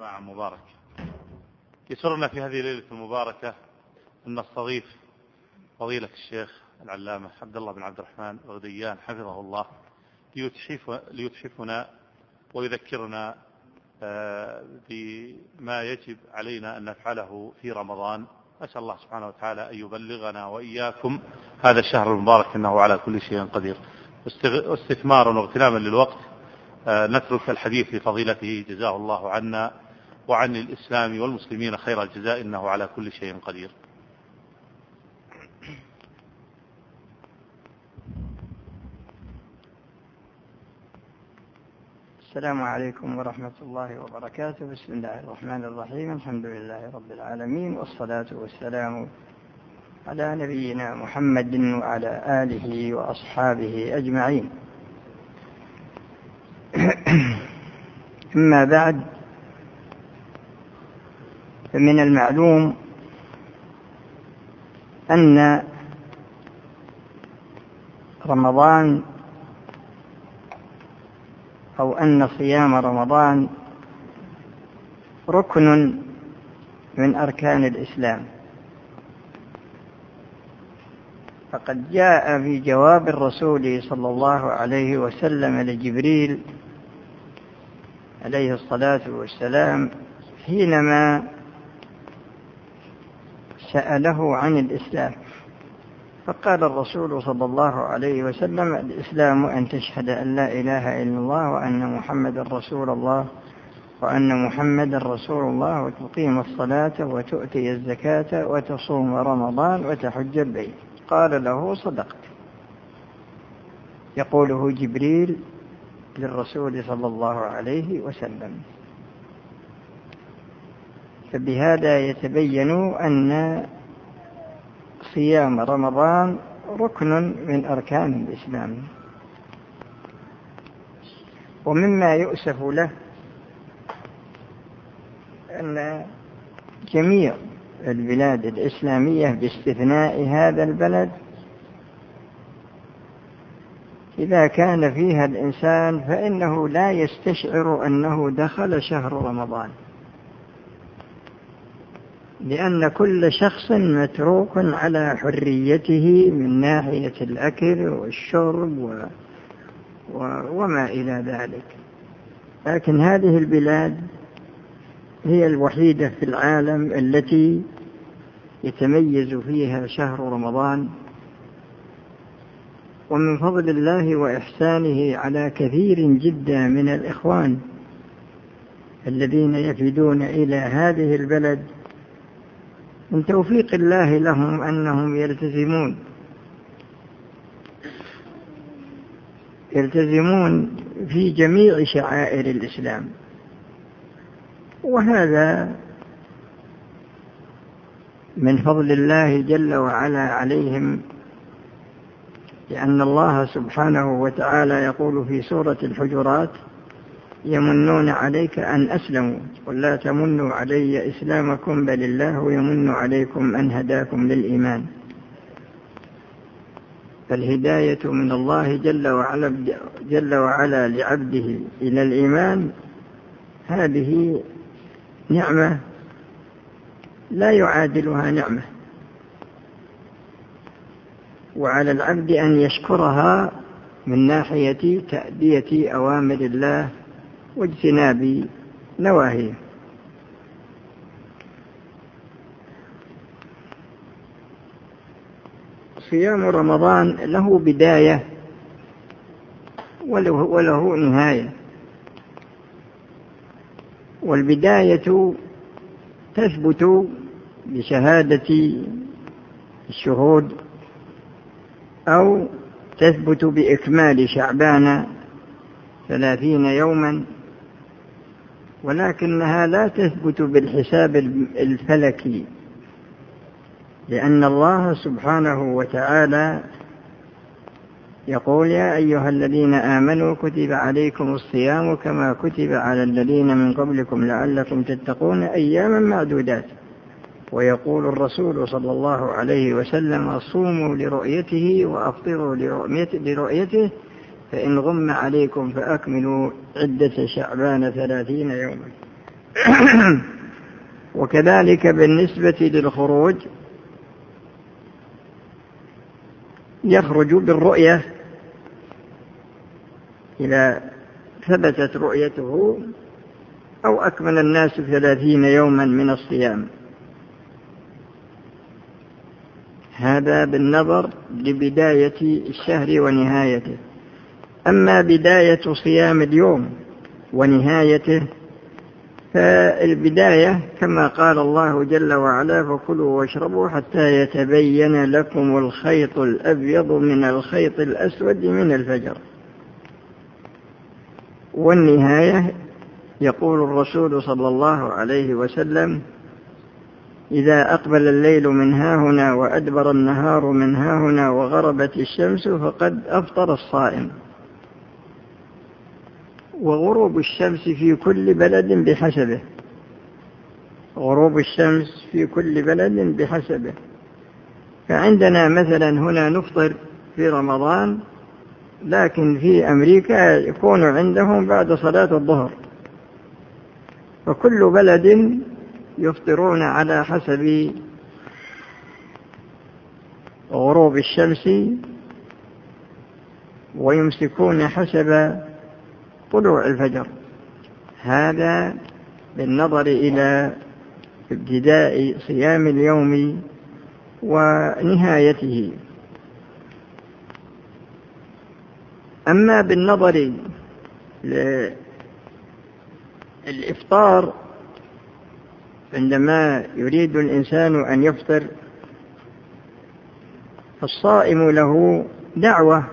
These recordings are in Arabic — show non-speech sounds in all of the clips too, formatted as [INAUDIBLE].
جماعة مبارك. يسرنا في هذه الليلة المباركة أن نستضيف فضيلة الشيخ العلامة عبد الله بن عبد الرحمن الغديان حفظه الله ليتحف ليتحفنا ويذكرنا آه، بما يجب علينا أن نفعله في رمضان. أسأل الله سبحانه وتعالى أن يبلغنا وإياكم هذا الشهر المبارك إنه على كل شيء قدير. واستثمارا واغتناما للوقت آه، نترك الحديث لفضيلته جزاه الله عنا. وعن الإسلام والمسلمين خير الجزاء إنه على كل شيء قدير. السلام عليكم ورحمة الله وبركاته. بسم الله الرحمن الرحيم. الحمد لله رب العالمين والصلاة والسلام على نبينا محمد وعلى آله وأصحابه أجمعين. أما بعد فمن المعلوم أن رمضان أو أن صيام رمضان ركن من أركان الإسلام. فقد جاء في جواب الرسول صلى الله عليه وسلم لجبريل عليه الصلاة والسلام حينما سأله عن الإسلام. فقال الرسول صلى الله عليه وسلم الإسلام أن تشهد أن لا إله إلا الله وأن محمد رسول الله وأن محمد رسول الله وتقيم الصلاة وتؤتي الزكاة وتصوم رمضان وتحج البيت. قال له صدقت. يقوله جبريل للرسول صلى الله عليه وسلم. فبهذا يتبين أن صيام رمضان ركن من أركان الإسلام. ومما يؤسف له أن جميع البلاد الإسلامية باستثناء هذا البلد إذا كان فيها الإنسان فإنه لا يستشعر أنه دخل شهر رمضان. لأن كل شخص متروك على حريته من ناحية الأكل والشرب و... و... وما إلى ذلك. لكن هذه البلاد هي الوحيدة في العالم التي يتميز فيها شهر رمضان. ومن فضل الله وإحسانه على كثير جدا من الإخوان الذين يفدون إلى هذه البلد من توفيق الله لهم أنهم يلتزمون. يلتزمون في جميع شعائر الإسلام. وهذا من فضل الله جل وعلا عليهم لأن الله سبحانه وتعالى يقول في سورة الحجرات يمنون عليك أن أسلموا. قل لا تمنوا علي إسلامكم بل الله يمن عليكم أن هداكم للإيمان. فالهداية من الله جل وعلا, جل وعلا لعبده إلى الإيمان. هذه نعمة لا يعادلها نعمة. وعلى العبد أن يشكرها من ناحية تأدية أوامر الله واجتناب نواهيه. صيام رمضان له بداية وله, وله نهاية. والبداية تثبت بشهادة الشهود أو تثبت بإكمال شعبان ثلاثين يوما ولكنها لا تثبت بالحساب الفلكي لأن الله سبحانه وتعالى يقول يا أيها الذين آمنوا كتب عليكم الصيام كما كتب على الذين من قبلكم لعلكم تتقون أياما معدودات ويقول الرسول صلى الله عليه وسلم صوموا لرؤيته وأفطروا لرؤيته فإن غم عليكم فأكملوا عدة شعبان ثلاثين يوما. [CLEARS THROAT] وكذلك بالنسبة للخروج يخرج بالرؤية إذا ثبتت رؤيته أو أكمل الناس ثلاثين يوما من الصيام. هذا بالنظر لبداية الشهر ونهايته. أما بداية صيام اليوم ونهايته فالبداية كما قال الله جل وعلا فكلوا واشربوا حتى يتبين لكم الخيط الأبيض من الخيط الأسود من الفجر. والنهاية يقول الرسول صلى الله عليه وسلم إذا أقبل الليل من هاهنا وأدبر النهار من هاهنا وغربت الشمس فقد أفطر الصائم. وغروب الشمس في كل بلد بحسبه. غروب الشمس في كل بلد بحسبه. فعندنا مثلا هنا نفطر في رمضان لكن في أمريكا يكون عندهم بعد صلاة الظهر. فكل بلد يفطرون على حسب غروب الشمس ويمسكون حسب طلوع الفجر. هذا بالنظر إلى ابتداء صيام اليوم ونهايته. أما بالنظر للإفطار عندما يريد الإنسان أن يفطر فالصائم له دعوة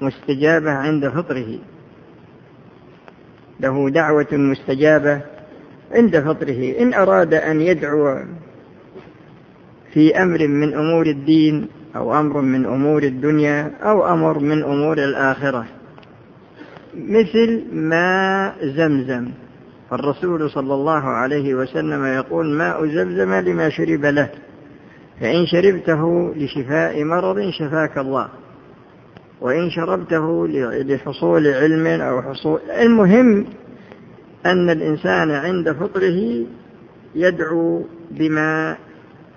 مستجابة عند فطره. له دعوة مستجابة عند فطره. إن أراد أن يدعو في أمر من أمور الدين أو أمر من أمور الدنيا أو أمر من أمور الآخرة مثل ماء زمزم. فالرسول صلى الله عليه وسلم يقول ماء زمزم لما شرب له فإن شربته لشفاء مرض شفاك الله. وإن شربته لحصول علم أو حصول المهم أن الإنسان عند فطره يدعو بما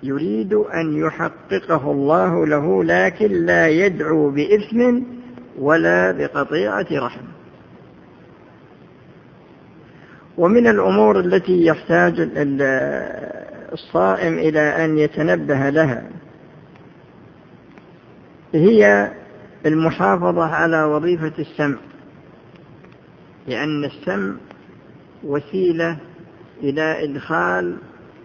يريد أن يحققه الله له لكن لا يدعو بإثم ولا بقطيعة رحم. ومن الأمور التي يحتاج الصائم إلى أن يتنبه لها هي المحافظة على وظيفة السمع لأن السمع وسيلة إلى إدخال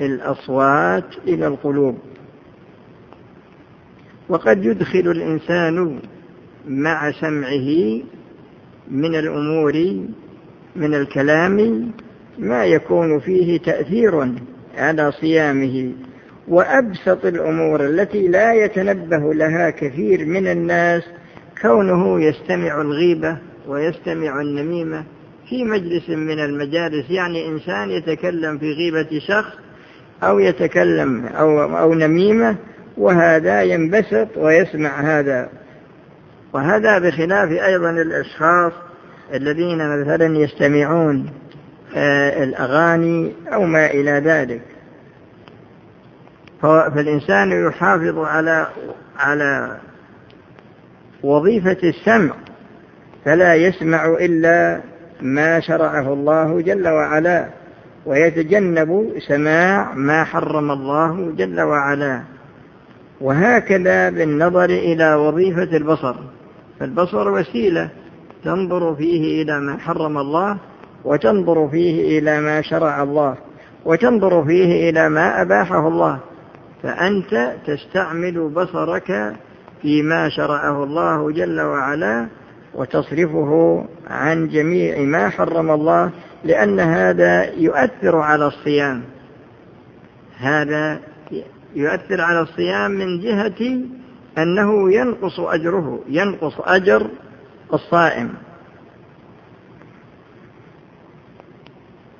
الأصوات إلى القلوب. وقد يدخل الإنسان مع سمعه من الأمور من الكلام ما يكون فيه تأثير على صيامه. وأبسط الأمور التي لا يتنبه لها كثير من الناس كونه يستمع الغيبة ويستمع النميمة في مجلس من المجالس يعني إنسان يتكلم في غيبة شخص أو يتكلم أو, أو نميمة وهذا ينبسط ويسمع هذا. وهذا بخلاف أيضا الأشخاص الذين مثلا يستمعون آه، الأغاني أو ما إلى ذلك. فالإنسان يحافظ على على وظيفة السمع فلا يسمع إلا ما شرعه الله جل وعلا ويتجنب سماع ما حرم الله جل وعلا. وهكذا بالنظر إلى وظيفة البصر فالبصر وسيلة تنظر فيه إلى ما حرم الله وتنظر فيه إلى ما شرع الله وتنظر فيه إلى ما أباحه الله. فأنت تستعمل بصرك فيما شرعه الله جل وعلا وتصرفه عن جميع ما حرم الله لأن هذا يؤثر على الصيام. هذا يؤثر على الصيام من جهة أنه ينقص أجره ينقص أجر الصائم.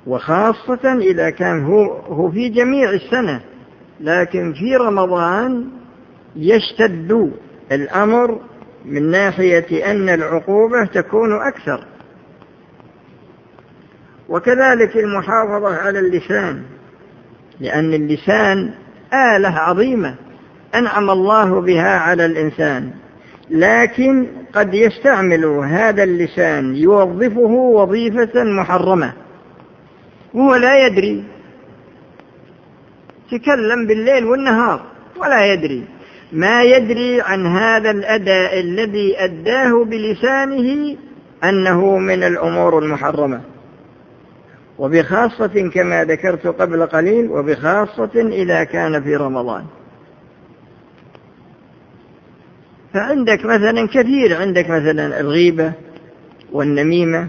وخاصة إذا كان هو, هو في جميع السنة لكن في رمضان يشتد الأمر من ناحية أن العقوبة تكون أكثر. وكذلك المحافظة على اللسان لأن اللسان آلة عظيمة أنعم الله بها على الإنسان لكن قد يستعمل هذا اللسان يوظفه وظيفة محرمة وهو لا يدري. تكلم بالليل والنهار ولا يدري. ما يدري عن هذا الأداء الذي أداه بلسانه أنه من الأمور المحرمة. وبخاصة كما ذكرت قبل قليل وبخاصة إذا كان في رمضان. فعندك مثلا كثير عندك مثلا الغيبة والنميمة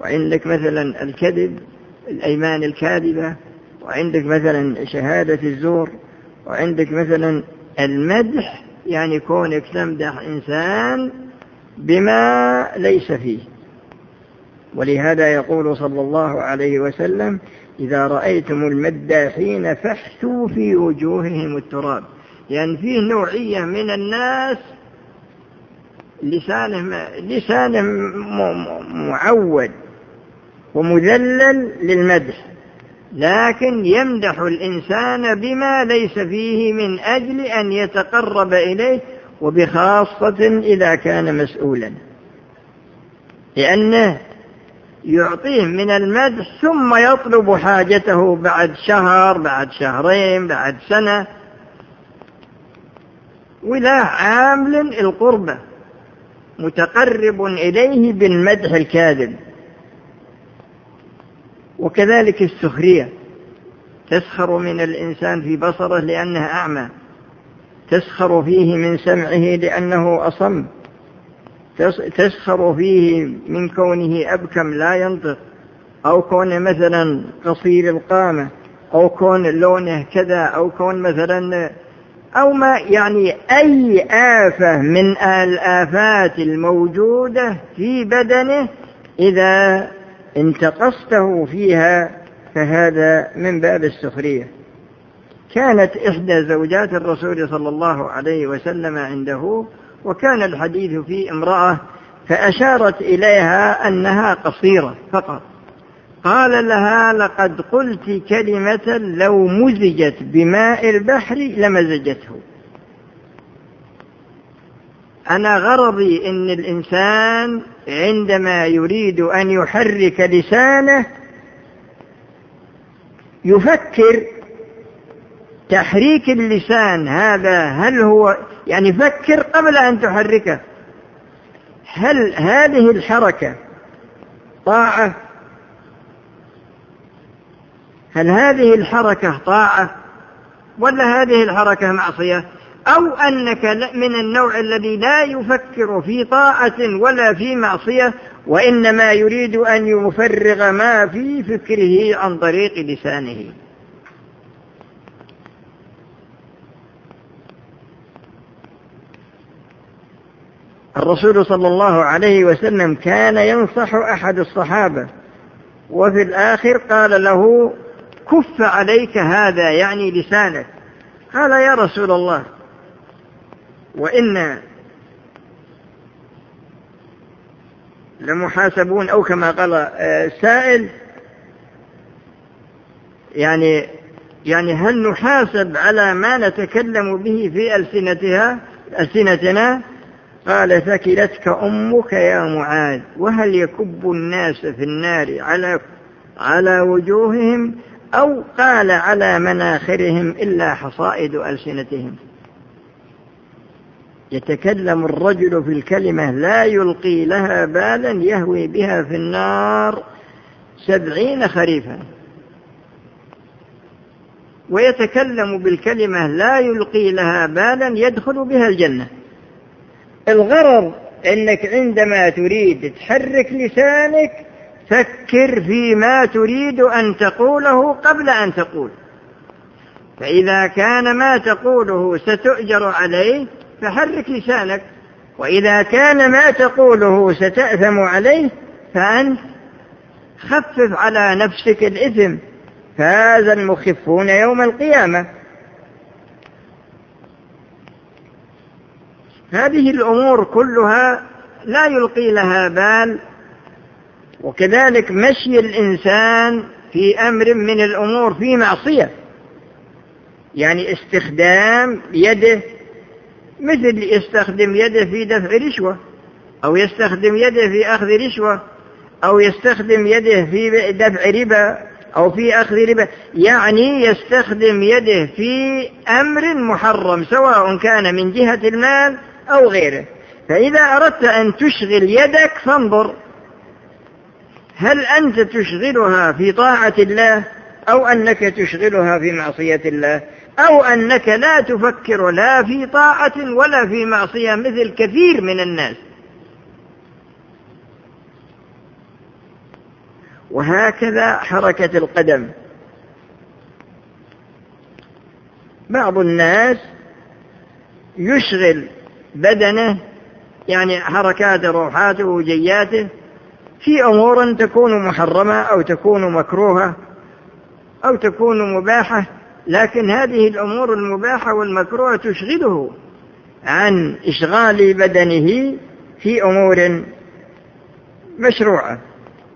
وعندك مثلا الكذب الأيمان الكاذبة وعندك مثلا شهادة الزور وعندك مثلا المدح يعني كونك تمدح إنسان بما ليس فيه. ولهذا يقول صلى الله عليه وسلم إذا رأيتم المداحين فاحثوا في وجوههم التراب. يعني فيه نوعية من الناس لسانه لسانه معود ومذلل للمدح. لكن يمدح الإنسان بما ليس فيه من أجل أن يتقرب إليه وبخاصة إذا كان مسؤولا. لأنه يعطيه من المدح ثم يطلب حاجته بعد شهر بعد شهرين بعد سنة. ولا عامل القربة متقرب إليه بالمدح الكاذب. وكذلك السخرية. تسخر من الإنسان في بصره لأنه أعمى. تسخر فيه من سمعه لأنه أصم. تسخر فيه من كونه أبكم لا ينطق. أو كون مثلا قصير القامة. أو كون لونه كذا. أو كون مثلا أو ما يعني أي آفة من الآفات الموجودة في بدنه إذا انتقصته فيها فهذا من باب السخرية. كانت إحدى زوجات الرسول صلى الله عليه وسلم عنده وكان الحديث في امرأة فأشارت إليها أنها قصيرة فقط. قال لها لقد قلت كلمة لو مزجت بماء البحر لمزجته. أنا غرضي أن الإنسان عندما يريد أن يحرك لسانه يفكر تحريك اللسان هذا هل هو يعني فكر قبل أن تحركه؟ هل هذه الحركة طاعة؟ هل هذه الحركة طاعة؟ ولا هذه الحركة معصية؟ أو أنك من النوع الذي لا يفكر في طاعة ولا في معصية وإنما يريد أن يفرغ ما في فكره عن طريق لسانه. الرسول صلى الله عليه وسلم كان ينصح أحد الصحابة وفي الآخر قال له كف عليك هذا يعني لسانك. قال يا رسول الله وإنا لمحاسبون أو كما قال السائل يعني يعني هل نحاسب على ما نتكلم به في ألسنتها ألسنتنا؟ قال ثكلتك أمك يا معاذ وهل يكب الناس في النار على على وجوههم؟ أو قال على مناخرهم إلا حصائد ألسنتهم؟ يتكلم الرجل في الكلمة لا يلقي لها بالا يهوي بها في النار سبعين خريفا. ويتكلم بالكلمة لا يلقي لها بالا يدخل بها الجنة. الغرض إنك عندما تريد تحرك لسانك فكر فيما تريد أن تقوله قبل أن تقول. فإذا كان ما تقوله ستؤجر عليه فحرك لسانك وإذا كان ما تقوله ستأثم عليه فأنت خفف على نفسك الإثم. فاز المخفون يوم القيامة. هذه الأمور كلها لا يلقي لها بال وكذلك مشي الإنسان في أمر من الأمور في معصية. يعني استخدام يده مثل يستخدم يده في دفع رشوة أو يستخدم يده في أخذ رشوة أو يستخدم يده في دفع ربا أو في أخذ ربا. يعني يستخدم يده في أمر محرم سواء كان من جهة المال أو غيره. فإذا أردت أن تشغل يدك فانظر هل أنت تشغلها في طاعة الله أو أنك تشغلها في معصية الله؟ أو أنك لا تفكر لا في طاعة ولا في معصية مثل كثير من الناس. وهكذا حركة القدم. بعض الناس يشغل بدنه يعني حركاته روحاته وجياته في أمور تكون محرمة أو تكون مكروهة أو تكون مباحة. لكن هذه الأمور المباحة والمكروهة تشغله عن إشغال بدنه في أمور مشروعة.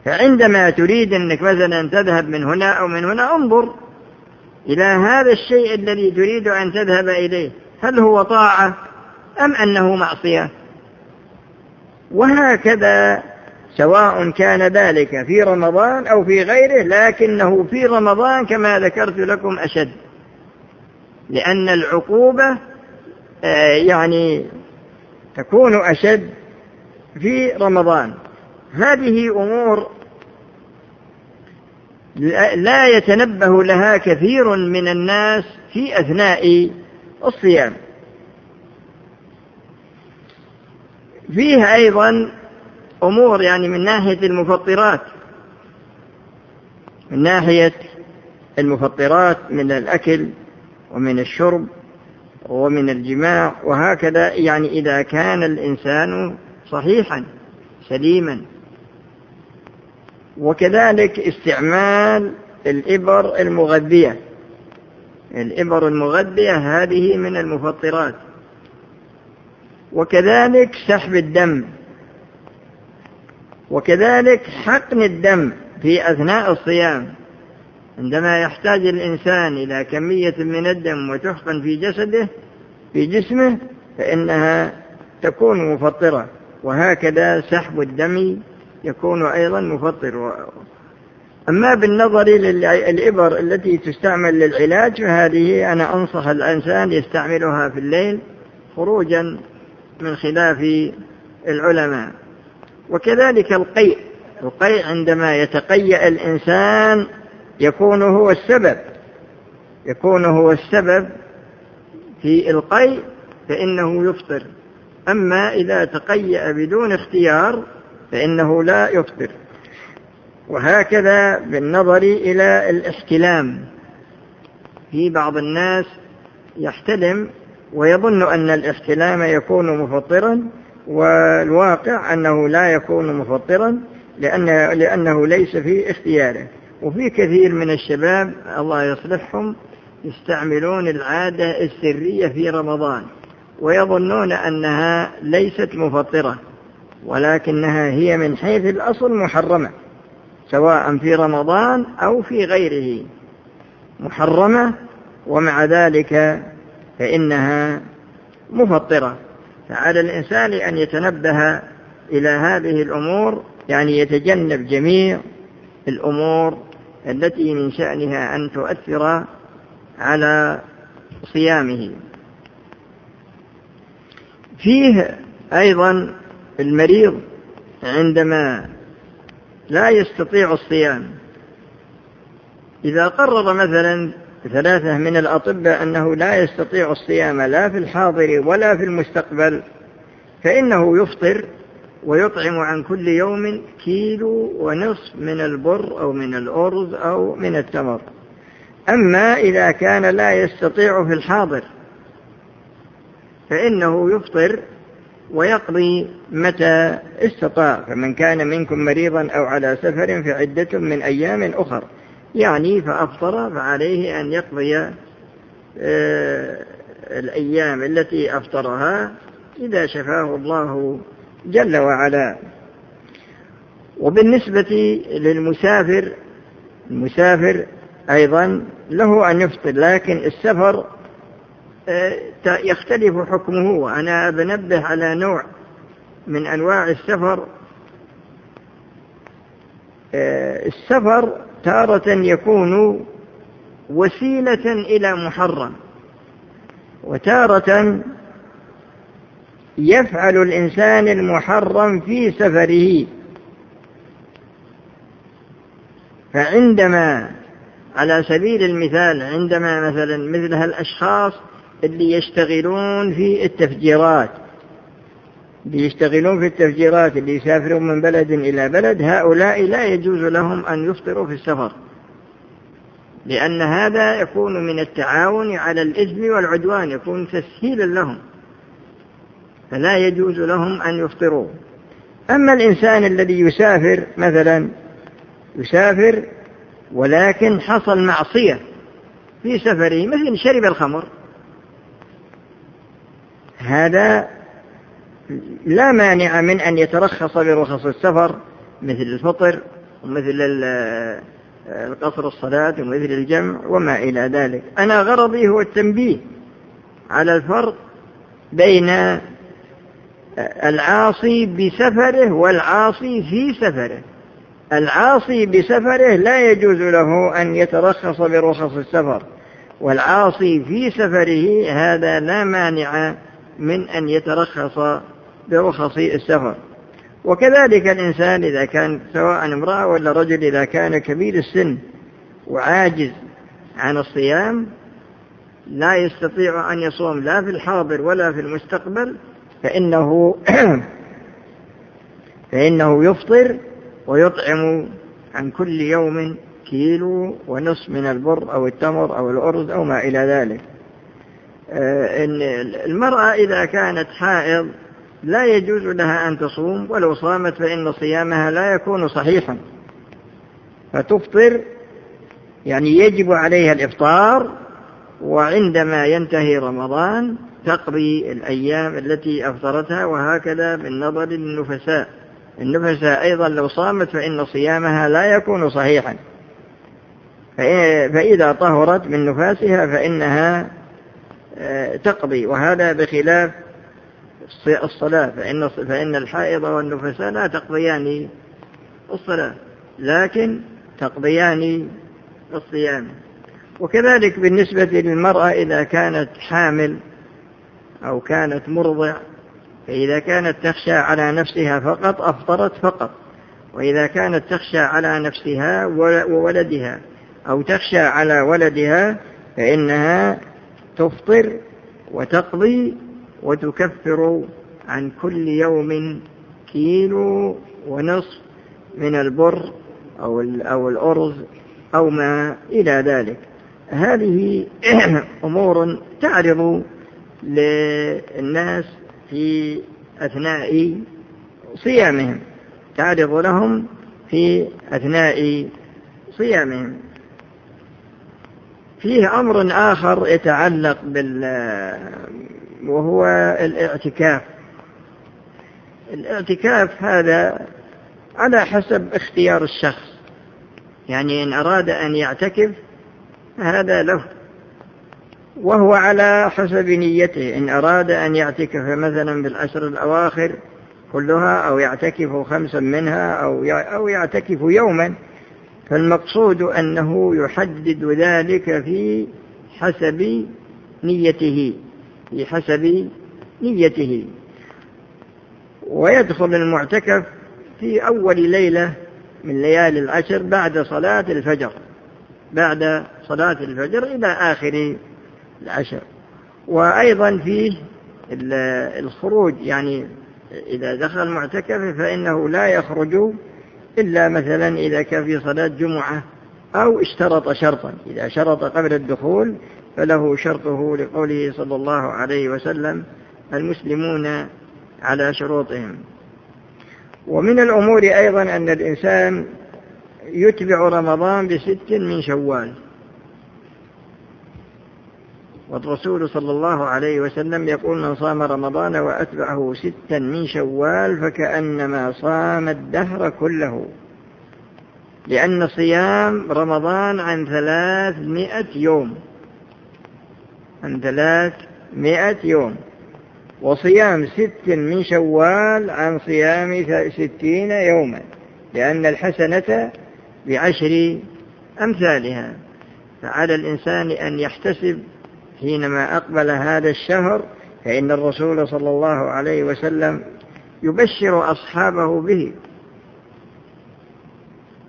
فعندما تريد أنك مثلا تذهب من هنا أو من هنا انظر إلى هذا الشيء الذي تريد أن تذهب إليه. هل هو طاعة أم أنه معصية؟ وهكذا سواء كان ذلك في رمضان أو في غيره لكنه في رمضان كما ذكرت لكم أشد. لأن العقوبة آه، يعني تكون أشد في رمضان. هذه أمور لا يتنبه لها كثير من الناس في أثناء الصيام. فيه أيضا أمور يعني من ناحية المفطرات من ناحية المفطرات من الأكل ومن الشرب ومن الجماع وهكذا يعني إذا كان الإنسان صحيحا سليما. وكذلك استعمال الإبر المغذية الإبر المغذية هذه من المفطرات. وكذلك سحب الدم. وكذلك حقن الدم في أثناء الصيام. عندما يحتاج الإنسان إلى كمية من الدم وتحقن في جسده في جسمه فإنها تكون مفطرة. وهكذا سحب الدم يكون أيضا مفطر. أما بالنظر للإبر التي تستعمل للعلاج فهذه أنا أنصح الإنسان يستعملها في الليل خروجا من خلاف العلماء. وكذلك القيء. القيء عندما يتقيأ الإنسان يكون هو السبب. يكون هو السبب في القيء فإنه يفطر. أما إذا تقيأ بدون اختيار فإنه لا يفطر. وهكذا بالنظر إلى الاحتلام. في بعض الناس يحتلم ويظن أن الاحتلام يكون مفطرا والواقع أنه لا يكون مفطرا لأنه, ليس في اختياره. وفي كثير من الشباب الله يصلحهم يستعملون العادة السرية في رمضان ويظنون أنها ليست مفطرة ولكنها هي من حيث الأصل محرمة سواء في رمضان أو في غيره. محرمة ومع ذلك فإنها مفطرة. فعلى الإنسان أن يتنبه إلى هذه الأمور يعني يتجنب جميع الأمور التي من شأنها أن تؤثر على صيامه. فيه أيضا المريض عندما لا يستطيع الصيام إذا قرر مثلا ثلاثة من الأطباء أنه لا يستطيع الصيام لا في الحاضر ولا في المستقبل فإنه يفطر ويطعم عن كل يوم كيلو ونصف من البر أو من الأرز أو من التمر. أما إذا كان لا يستطيع في الحاضر فإنه يفطر ويقضي متى استطاع فمن كان منكم مريضا أو على سفر فعدة من أيام أخر. يعني فأفطر فعليه أن يقضي آه، الأيام التي أفطرها إذا شفاه الله جل وعلا. وبالنسبة للمسافر المسافر أيضا له أن يفطر لكن السفر آه، يختلف حكمه. وأنا بنبه على نوع من أنواع السفر. آه، السفر تارة يكون وسيلة إلى محرم وتارة يفعل الإنسان المحرم في سفره. فعندما على سبيل المثال عندما مثلا مثل هالأشخاص اللي يشتغلون في التفجيرات اللي يشتغلون في التفجيرات اللي يسافرون من بلد إلى بلد هؤلاء لا يجوز لهم أن يفطروا في السفر. لأن هذا يكون من التعاون على الإثم والعدوان يكون تسهيلا لهم. فلا يجوز لهم أن يفطروا. أما الإنسان الذي يسافر مثلا يسافر ولكن حصل معصية في سفره مثل شرب الخمر هذا لا مانع من أن يترخص برخص السفر مثل الفطر ومثل القصر الصلاة ومثل الجمع وما إلى ذلك. أنا غرضي هو التنبيه على الفرق بين العاصي بسفره والعاصي في سفره. العاصي بسفره لا يجوز له أن يترخص برخص السفر والعاصي في سفره هذا لا مانع من أن يترخص برخص السفر. وكذلك الإنسان إذا كان سواء امرأة ولا رجل إذا كان كبير السن وعاجز عن الصيام لا يستطيع أن يصوم لا في الحاضر ولا في المستقبل فإنه [CLEARS THROAT] فإنه يفطر ويطعم عن كل يوم كيلو ونصف من البر أو التمر أو الأرز أو ما إلى ذلك. آه، إن المرأة إذا كانت حائض لا يجوز لها أن تصوم ولو صامت فإن صيامها لا يكون صحيحا. فتفطر يعني يجب عليها الإفطار وعندما ينتهي رمضان تقضي الأيام التي أفطرتها وهكذا بالنظر للنفساء. النفساء أيضا لو صامت فإن صيامها لا يكون صحيحا. فإذا طهرت من نفاسها فإنها آه، تقضي. وهذا بخلاف الصلاة فإن فإن الحائض والنفساء لا تقضيان الصلاة لكن تقضيان الصيام. وكذلك بالنسبة للمرأة إذا كانت حامل أو كانت مرضع فإذا كانت تخشى على نفسها فقط أفطرت فقط. وإذا كانت تخشى على نفسها وولدها أو تخشى على ولدها فإنها تفطر وتقضي وتكفر عن كل يوم كيلو ونصف من البر أو أو الأرز أو ما إلى ذلك. هذه [CLEARS THROAT] أمور تعرض للناس في أثناء صيامهم. تعرض لهم في أثناء صيامهم. فيه أمر آخر يتعلق بال وهو الاعتكاف. الاعتكاف هذا على حسب اختيار الشخص. يعني إن أراد أن يعتكف هذا له. وهو على حسب نيته. إن أراد أن يعتكف مثلا بالعشر الأواخر كلها أو يعتكف خمسا منها أو أو يعتكف يوما فالمقصود أنه يحدد ذلك في حسب نيته. في حسب نيته. ويدخل المعتكف في أول ليلة من ليالي العشر بعد صلاة الفجر بعد صلاة الفجر إلى آخر العشر. وأيضا فيه الخروج يعني إذا دخل المعتكف فإنه لا يخرج إلا مثلا إذا كان في صلاة جمعة أو اشترط شرطا. إذا شرط قبل الدخول فله شرطه لقوله صلى الله عليه وسلم المسلمون على شروطهم. ومن الأمور أيضا أن الإنسان يتبع رمضان بست من شوال. والرسول صلى الله عليه وسلم يقول من صام رمضان وأتبعه ستا من شوال فكأنما صام الدهر كله. لأن صيام رمضان عن ثلاثمائة يوم. عن ثلاثمائة يوم. وصيام ست من شوال عن صيام ستين يوما لأن الحسنة بعشر أمثالها. فعلى الإنسان أن يحتسب حينما أقبل هذا الشهر فإن الرسول صلى الله عليه وسلم يبشر أصحابه به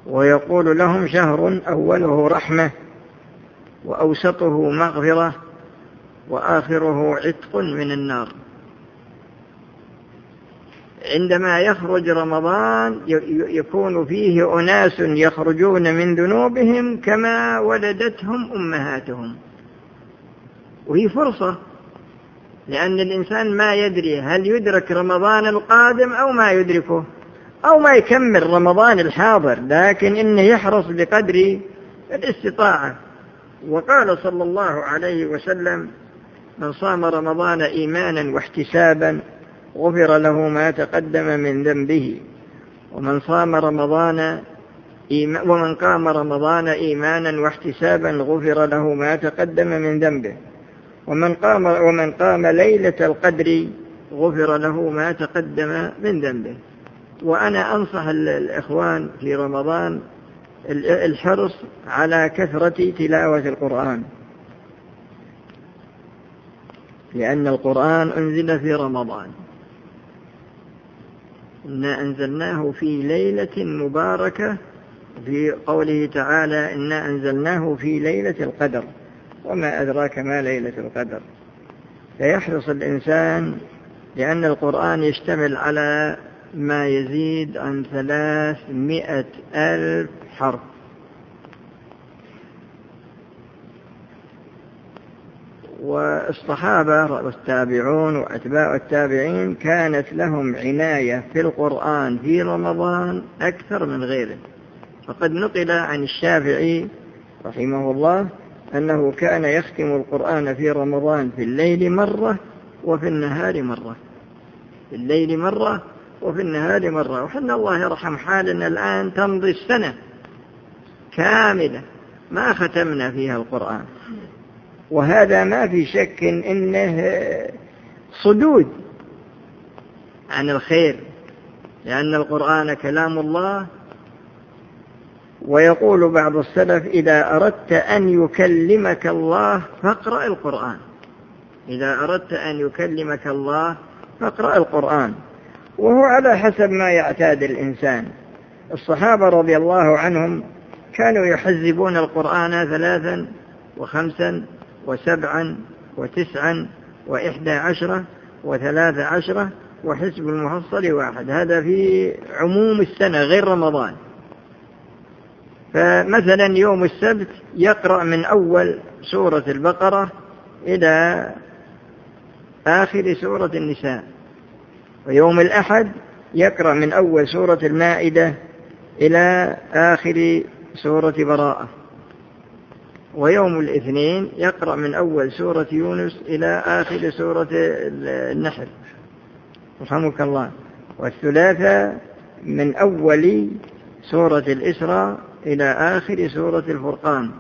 ويقول لهم شهر أوله رحمة وأوسطه مغفرة وآخره عتق من النار. عندما يخرج رمضان يكون فيه أناس يخرجون من ذنوبهم كما ولدتهم أمهاتهم. وهي فرصة لأن الإنسان ما يدري هل يدرك رمضان القادم أو ما يدركه أو ما يكمل رمضان الحاضر لكن إنه يحرص بقدر الاستطاعة. وقال صلى الله عليه وسلم من صام رمضان إيمانا واحتسابا غفر له ما تقدم من ذنبه. ومن صام رمضان ومن قام رمضان إيمانا واحتسابا غفر له ما تقدم من ذنبه. ومن قام ومن قام ليلة القدر غفر له ما تقدم من ذنبه. وأنا أنصح الإخوان في رمضان الحرص على كثرة تلاوة القرآن. لأن القرآن أنزل في رمضان. إنا أنزلناه في ليلة مباركة في قوله تعالى إنا أنزلناه في ليلة القدر. وما أدراك ما ليلة القدر. فيحرص الإنسان لأن القرآن يشتمل على ما يزيد عن ثلاثمائة ألف حرف. والصحابة والتابعون وأتباع التابعين كانت لهم عناية في القرآن في رمضان أكثر من غيره فقد نقل عن الشافعي رحمه الله أنه كان يختم القرآن في رمضان في الليل مرة وفي النهار مرة. في الليل مرة وفي النهار مرة. وحنا الله يرحم حالنا الآن تمضي السنة كاملة ما ختمنا فيها القرآن. وهذا ما في شك إنه صدود عن الخير لأن القرآن كلام الله. ويقول بعض السلف إذا أردت أن يكلمك الله فاقرأ القرآن. إذا أردت أن يكلمك الله فاقرأ القرآن. وهو على حسب ما يعتاد الإنسان. الصحابة رضي الله عنهم كانوا يحزبون القرآن ثلاثا وخمسا وسبعا وتسعا وإحدى عشرة وثلاث عشرة وحسب المحصل واحد. هذا في عموم السنة غير رمضان. فمثلا يوم السبت يقرأ من أول سورة البقرة إلى آخر سورة النساء. ويوم الأحد يقرأ من أول سورة المائدة إلى آخر سورة براءة. ويوم الاثنين يقرأ من أول سورة يونس إلى آخر سورة النحل. رحمك الله. والثلاثة من أول سورة الإسراء إلى آخر سورة الفرقان.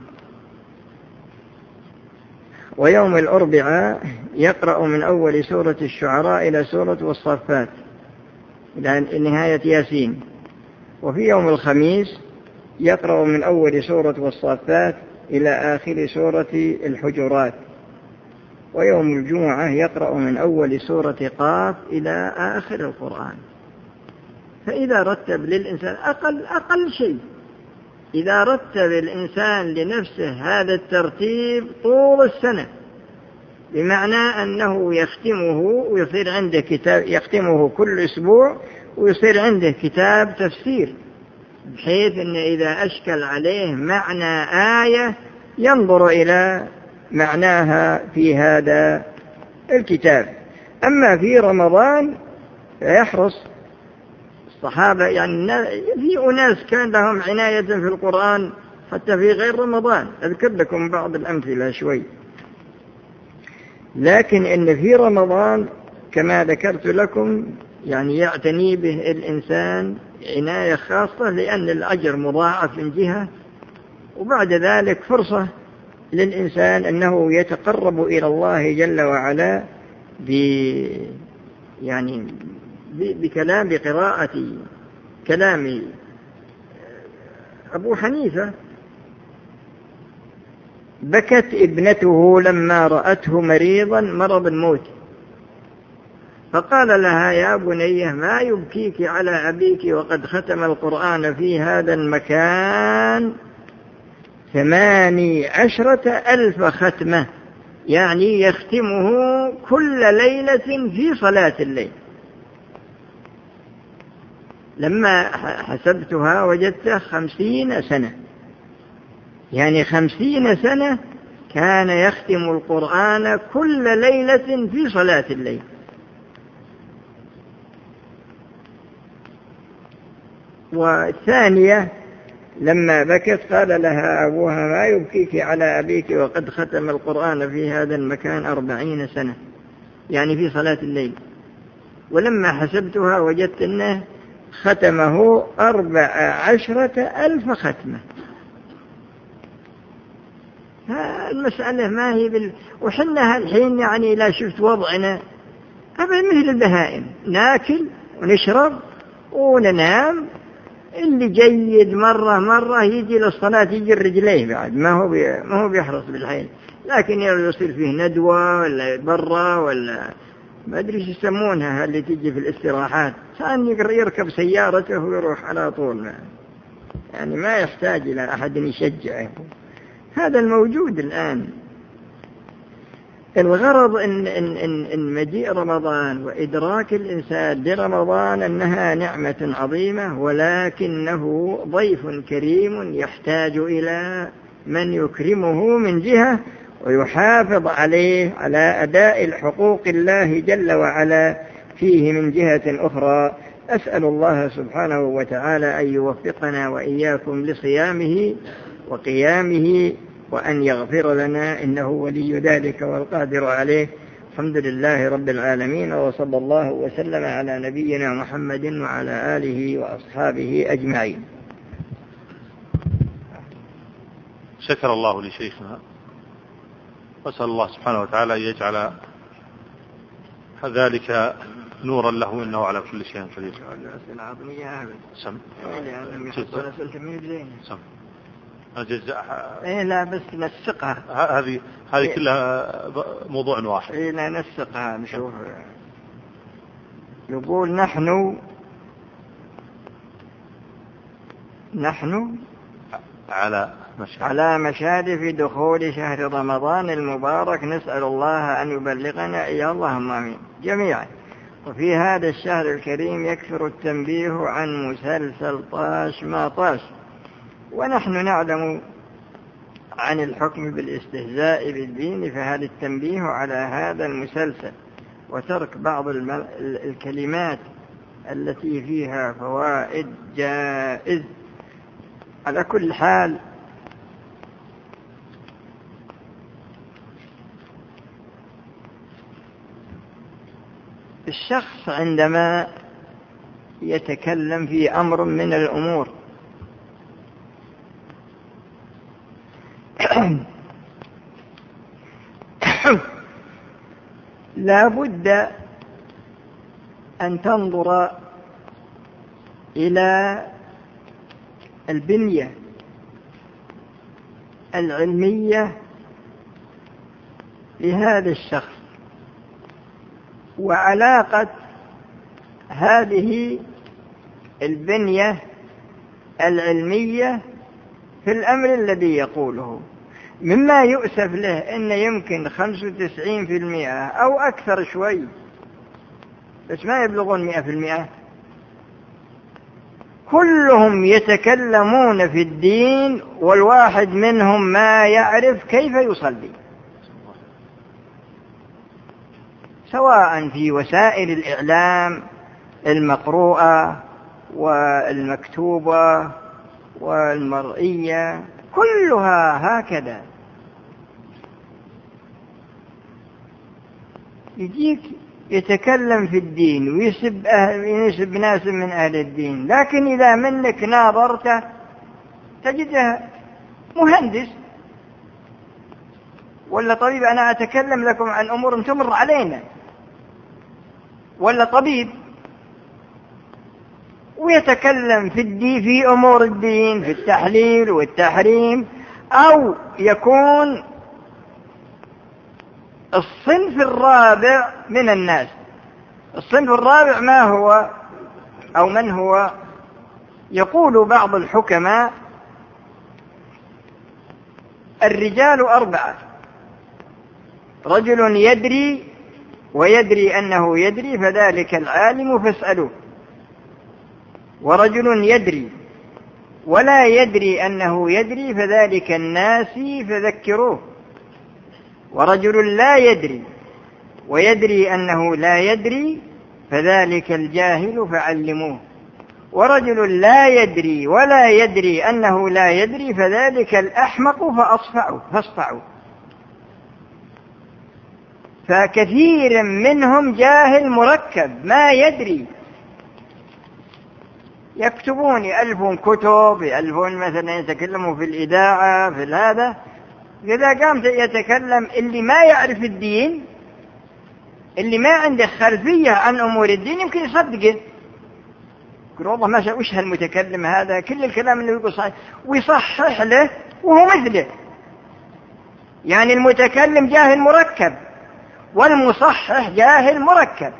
ويوم الأربعاء يقرأ من أول سورة الشعراء إلى سورة والصفات. إلى نهاية ياسين. وفي يوم الخميس يقرأ من أول سورة والصفات إلى آخر سورة الحجرات. ويوم الجمعة يقرأ من أول سورة قاف إلى آخر القرآن. فإذا رتب للإنسان أقل أقل شيء. إذا رتب الإنسان لنفسه هذا الترتيب طول السنة بمعنى أنه يختمه ويصير عنده كتاب يختمه كل أسبوع ويصير عنده كتاب تفسير. بحيث أن إذا أشكل عليه معنى آية ينظر إلى معناها في هذا الكتاب. أما في رمضان فيحرص الصحابة يعني في أناس كان لهم عناية في القرآن حتى في غير رمضان. أذكر لكم بعض الأمثلة شوي. لكن إن في رمضان كما ذكرت لكم يعني يعتني به الإنسان عناية خاصة لأن الأجر مضاعف من جهة وبعد ذلك فرصة للإنسان أنه يتقرب إلى الله جل وعلا ب يعني بكلام بقراءة كلام أبو حنيفة. بكت ابنته لما رأته مريضا مرض الموت. فقال لها يا بنيه ما يبكيك على أبيك وقد ختم القرآن في هذا المكان ثماني عشرة ألف ختمة يعني يختمه كل ليلة في صلاة الليل. لما حسبتها وجدت خمسين سنة يعني خمسين سنة كان يختم القرآن كل ليلة في صلاة الليل. والثانية لما بكت قال لها أبوها ما يبكيك على أبيك وقد ختم القرآن في هذا المكان أربعين سنة يعني في صلاة الليل. ولما حسبتها وجدت أنه ختمه أربع عشرة ألف ختمة. المسألة ما هي بال... وحنا الحين يعني لا شفت وضعنا. أبدا مثل البهائم ناكل ونشرب وننام اللي جيد مرة مرة يجي للصلاة يجي رجليه بعد. ما هو. ما هو بيحرص بالحين. لكن يصير فيه ندوة ولا برا ولا ما أدري إيش يسمونها اللي تجي في الاستراحات. كان يركب سيارته ويروح على طول. يعني ما يحتاج إلى أحد يشجعه. هذا الموجود الآن. الغرض إن, إن, إن, إن مجيء رمضان وإدراك الإنسان لرمضان أنها نعمة عظيمة ولكنه ضيف كريم يحتاج إلى من يكرمه من جهة ويحافظ عليه على أداء الحقوق الله جل وعلا فيه من جهة أخرى. أسأل الله سبحانه وتعالى أن يوفقنا وإياكم لصيامه وقيامه وأن يغفر لنا إنه ولي ذلك والقادر عليه. الحمد لله رب العالمين وصلى الله وسلم على نبينا محمد وعلى آله وأصحابه أجمعين. شكر الله لشيخنا. وأسأل الله سبحانه وتعالى أن يجعل ذلك نورا له إنه على كل شيء قدير. الاسئله العظميه سم. سم. أجزاء إيه لا بس نسقها. هذه هذه إيه. كلها موضوع واحد. إيه لا نسقها نشوف. يقول نحن نحن على مشارف. على مشارف دخول شهر رمضان المبارك نسأل الله أن يبلغنا إياه. اللهم آمين. جميعا وفي هذا الشهر الكريم يكثر التنبيه عن مسلسل طاش ما طاش. ونحن نعلم عن الحكم بالاستهزاء بالدين فهذا التنبيه على هذا المسلسل وترك بعض الكلمات التي فيها فوائد جائز؟ على كل حال الشخص عندما يتكلم في أمر من الأمور لا بد أن تنظر إلى البنية العلمية لهذا الشخص وعلاقة هذه البنية العلمية في الأمر الذي يقوله. مما يؤسف له أن يمكن 95% أو أكثر شوي. بس ما يبلغون 100% كلهم يتكلمون في الدين والواحد منهم ما يعرف كيف يصلي. سواء في وسائل الإعلام المقروءة والمكتوبة والمرئية. كلها هكذا. يجيك يتكلم في الدين ويسب أهل ويسب ناس من أهل الدين. لكن إذا منك ناظرته تجده مهندس. ولا طبيب أنا أتكلم لكم عن أمور تمر علينا. ولا طبيب ويتكلم في الدين في أمور الدين في التحليل والتحريم أو يكون الصنف الرابع من الناس. الصنف الرابع ما هو أو من هو؟ يقول بعض الحكماء الرجال أربعة. رجل يدري ويدري أنه يدري فذلك العالم فاسألوه. ورجل يدري ولا يدري أنه يدري فذلك الناسي فذكروه. ورجل لا يدري ويدري أنه لا يدري فذلك الجاهل فعلموه. ورجل لا يدري ولا يدري أنه لا يدري فذلك الأحمق فأصفعوا فاصفعوا فكثير منهم جاهل مركب ما يدري يكتبون يألفون كتب يألفون مثلا يتكلموا في الإذاعة في هذا. إذا قام يتكلم اللي ما يعرف الدين اللي ما عنده خلفية عن أمور الدين يمكن يصدقه. يقول والله ما شاء وش هالمتكلم هذا؟ كل الكلام اللي يقول صحيح ويصحح له وهو مثله. يعني المتكلم جاهل مركب والمصحح جاهل مركب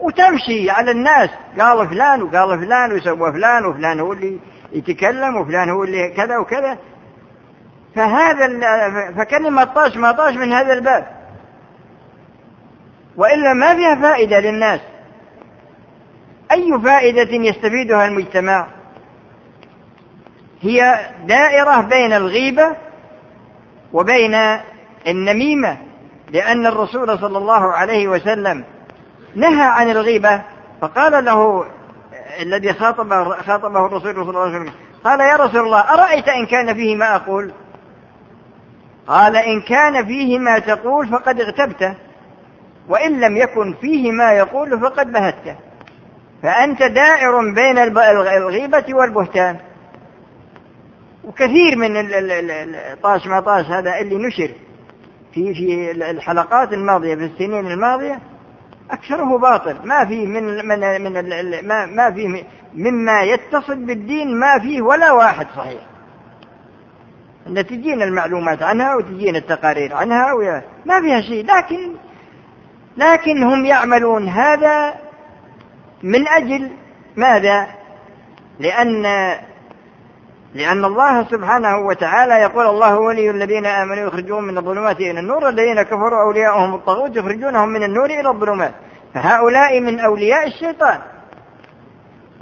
وتمشي على الناس. قال فلان وقال فلان وسوى فلان وفلان هو اللي يتكلم وفلان هو اللي كذا وكذا. فهذا فكلمة طاش ما طاش من هذا الباب. وإلا ما فيها فائدة للناس. أي فائدة يستفيدها المجتمع؟ هي دائرة بين الغيبة وبين النميمة لأن الرسول صلى الله عليه وسلم نهى عن الغيبة فقال له الذي خاطبه خاطبه الرسول صلى الله عليه وسلم قال يا رسول الله أرأيت إن كان فيه ما أقول؟ قال إن كان فيه ما تقول فقد اغتبته وإن لم يكن فيه ما يقول فقد بهته. فأنت دائر بين الغيبة والبهتان. وكثير من طاش ما طاش هذا اللي نشر في في الحلقات الماضية في السنين الماضية أكثره باطل. ما فيه من من من ما ما فيه مما يتصل بالدين ما فيه ولا واحد صحيح. أن تجينا المعلومات عنها وتجينا التقارير عنها ما فيها شيء. لكن لكن هم يعملون هذا من أجل ماذا؟ لأن لأن الله سبحانه وتعالى يقول الله ولي الذين آمنوا يخرجون من الظلمات إلى النور الذين كفروا أولياءهم الطاغوت يخرجونهم من النور إلى الظلمات. فهؤلاء من أولياء الشيطان.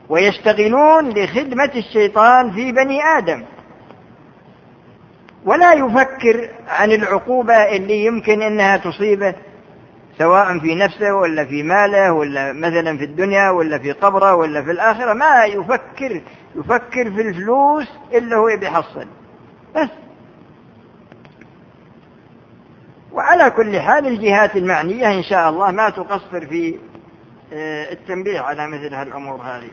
ويشتغلون لخدمة الشيطان في بني آدم. ولا يفكر عن العقوبة اللي يمكن أنها تصيبه سواء في نفسه ولا في ماله ولا مثلا في الدنيا ولا في قبره ولا في الآخرة. ما يفكر يفكر في الفلوس إلا هو بيحصل بس. وعلى كل حال الجهات المعنية إن شاء الله ما تقصر في آه، التنبيه على مثل هالأمور هذه.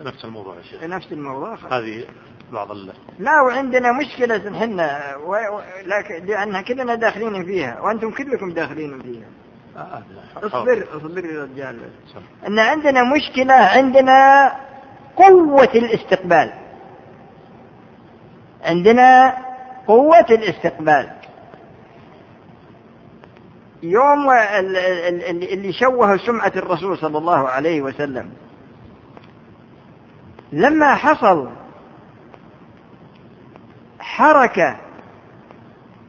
نفس الموضوع يا شيخ. نفس الموضوع. هذه بعض ال... لا وعندنا مشكلة حنا و... لكن لأن كلنا داخلين فيها وأنتم كلكم داخلين فيها. آه، آه، اصبر اصبر يا رجال. إن عندنا مشكلة عندنا قوة الاستقبال. عندنا قوة الاستقبال. يوم اللي شوه سمعة الرسول صلى الله عليه وسلم. لما حصل حركة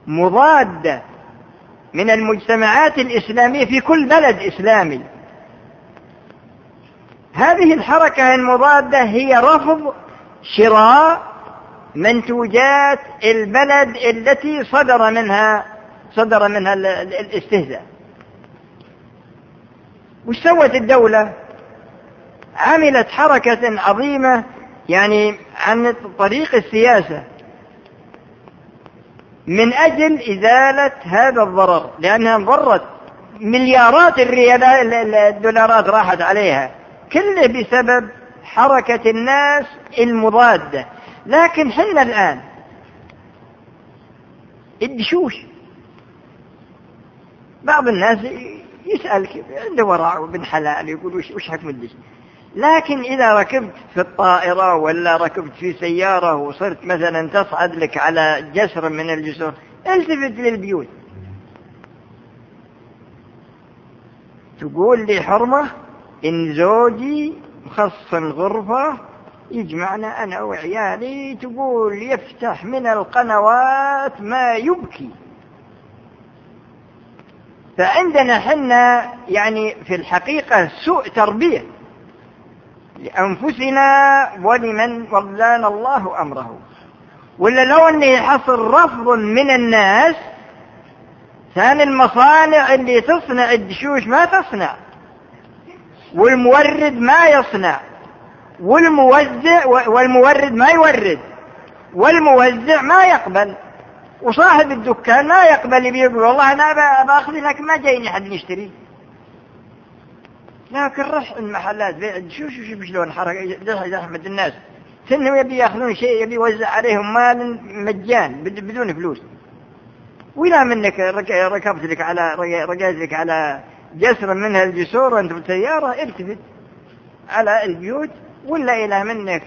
مضادة من المجتمعات الإسلامية في كل بلد إسلامي هذه الحركة المضادة هي رفض شراء منتوجات البلد التي صدر منها صدر منها الاستهزاء. وش سوت الدولة؟ عملت حركة عظيمة يعني عن طريق السياسة من أجل إزالة هذا الضرر لأنها ضرت مليارات الدولارات راحت عليها. كله بسبب حركة الناس المضادة. لكن حنا الآن الدشوش بعض الناس يسأل عنده ورع وابن حلال يقول وش, وش حكم الدش لكن إذا ركبت في الطائرة ولا ركبت في سيارة وصرت مثلا تصعد لك على جسر من الجسور التفت للبيوت. تقول لي حرمة؟ إن زوجي مخصص غرفة يجمعنا أنا وعيالي تقول يفتح من القنوات ما يبكي. فعندنا حنا يعني في الحقيقة سوء تربية لأنفسنا ولمن ولانا الله أمره. ولا لو أنه يحصل رفض من الناس ثاني المصانع اللي تصنع الدشوش ما تصنع. والمورد ما يصنع. والموزع والمورد ما يورد. والموزع ما يقبل. وصاحب الدكان ما يقبل. يقول والله أنا باخذ لكن ما جايني حد يشتري. لكن رح المحلات بيع الدشوش وشوف شلون حركة؟ زحمة الناس. سنهم يبي يأخذون شيء يبي يوزع عليهم مال مجان بدون فلوس. ولا منك ركبت لك على رقيت لك على جسر منها الجسور وانت بالسيارة التفت على البيوت ولا إلى منك.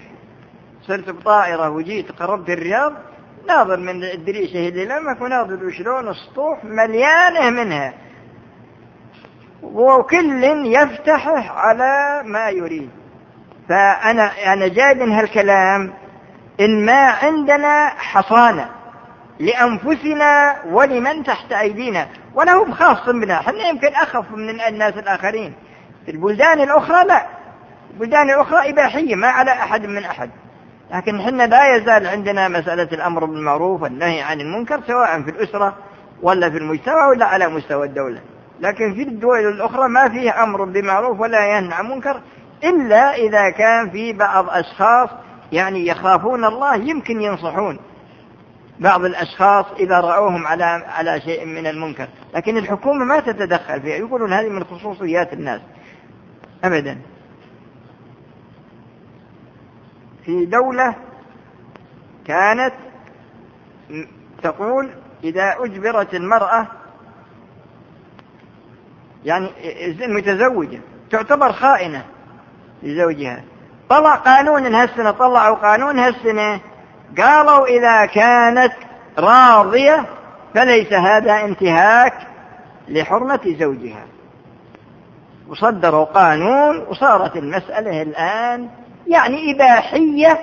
صرت بطائرة وجيت قربت الرياض ناظر من الدريشة اللي لمك وناظر وشلون السطوح مليانة منها. وكل يفتحه على ما يريد. فأنا أنا جاي من هالكلام إن ما عندنا حصانة. لأنفسنا ولمن تحت أيدينا ولا هو خاص بنا. إحنا يمكن أخف من الناس الآخرين. في البلدان الأخرى لا. البلدان الأخرى إباحية ما على أحد من أحد. لكن إحنا لا يزال عندنا مسألة الأمر بالمعروف والنهي عن المنكر سواء في الأسرة ولا في المجتمع ولا على مستوى الدولة. لكن في الدول الأخرى ما فيه أمر بمعروف ولا ينهى عن منكر إلا إذا كان في بعض أشخاص يعني يخافون الله يمكن ينصحون. بعض الأشخاص إذا رأوهم على على شيء من المنكر. لكن الحكومة ما تتدخل فيها. يقولون هذه من خصوصيات الناس. أبدا. في دولة كانت تقول إذا أجبرت المرأة يعني متزوجة تعتبر خائنة لزوجها. طلع قانون هالسنة طلعوا قانون هالسنة قالوا إذا كانت راضية فليس هذا انتهاك لحرمة زوجها. وصدروا قانون وصارت المسألة الآن يعني إباحية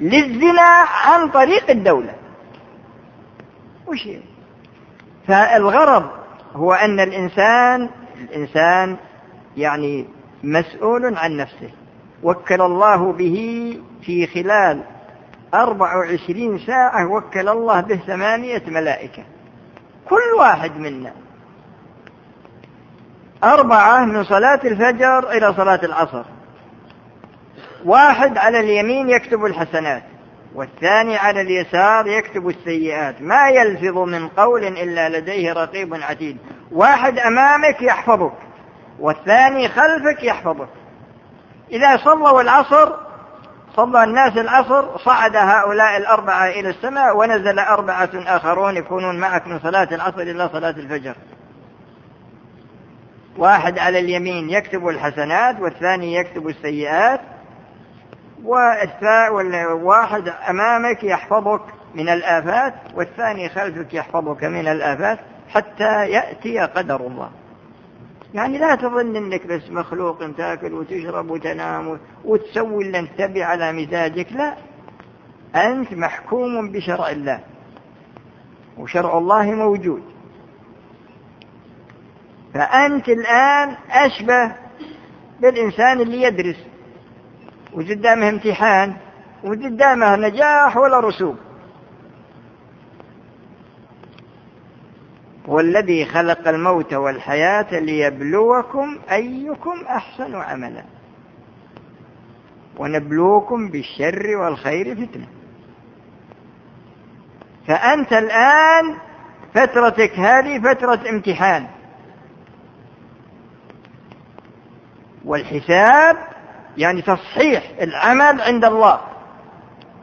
للزنا عن طريق الدولة. وش فالغرض هو أن الإنسان الإنسان يعني مسؤول عن نفسه. وكل الله به في خلال أربع وعشرين ساعة وكل الله به ثمانية ملائكة. كل واحد منا. أربعة من صلاة الفجر إلى صلاة العصر. واحد على اليمين يكتب الحسنات والثاني على اليسار يكتب السيئات. ما يلفظ من قول إلا لديه رقيب عتيد. واحد أمامك يحفظك والثاني خلفك يحفظك. إذا صلوا العصر صلى الناس العصر صعد هؤلاء الأربعة إلى السماء ونزل أربعة آخرون يكونون معك من صلاة العصر إلى صلاة الفجر. واحد على اليمين يكتب الحسنات والثاني يكتب السيئات والواحد أمامك يحفظك من الآفات والثاني خلفك يحفظك من الآفات حتى يأتي قدر الله. يعني لا تظن إنك بس مخلوق تاكل وتشرب وتنام وتسوي اللي أنت تبي على مزاجك لا. أنت محكوم بشرع الله وشرع الله موجود. فأنت الآن أشبه بالإنسان اللي يدرس وقدامه امتحان وقدامه نجاح ولا رسوب. والذي خلق الموت والحياة ليبلوكم أيكم أحسن عملا. ونبلوكم بالشر والخير فتنة. فأنت الآن فترتك هذه فترة امتحان. والحساب يعني تصحيح العمل عند الله.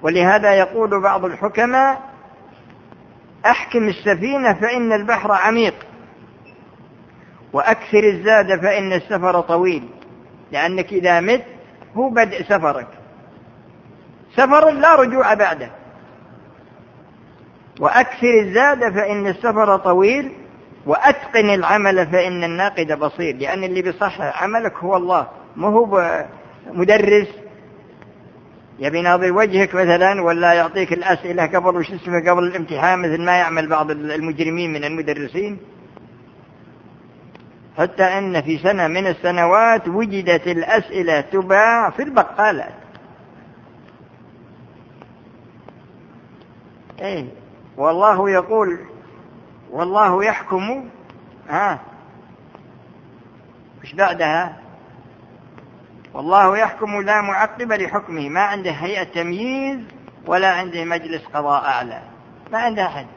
ولهذا يقول بعض الحكماء أحكم السفينة فإن البحر عميق وأكثر الزاد فإن السفر طويل لأنك إذا مت هو بدء سفرك. سفر لا رجوع بعده. وأكثر الزاد فإن السفر طويل وأتقن العمل فإن الناقد بصير لأن اللي بيصحح عملك هو الله ما هو مدرس يبي ناظر وجهك مثلا ولا يعطيك الأسئلة قبل وش اسمه قبل الامتحان مثل ما يعمل بعض المجرمين من المدرسين؟ حتى أن في سنة من السنوات وجدت الأسئلة تباع في البقالات. إيه والله يقول والله يحكم ها مش بعدها؟ والله يحكم لا معقب لحكمه. ما عنده هيئة تمييز ولا عنده مجلس قضاء أعلى. ما عنده أحد.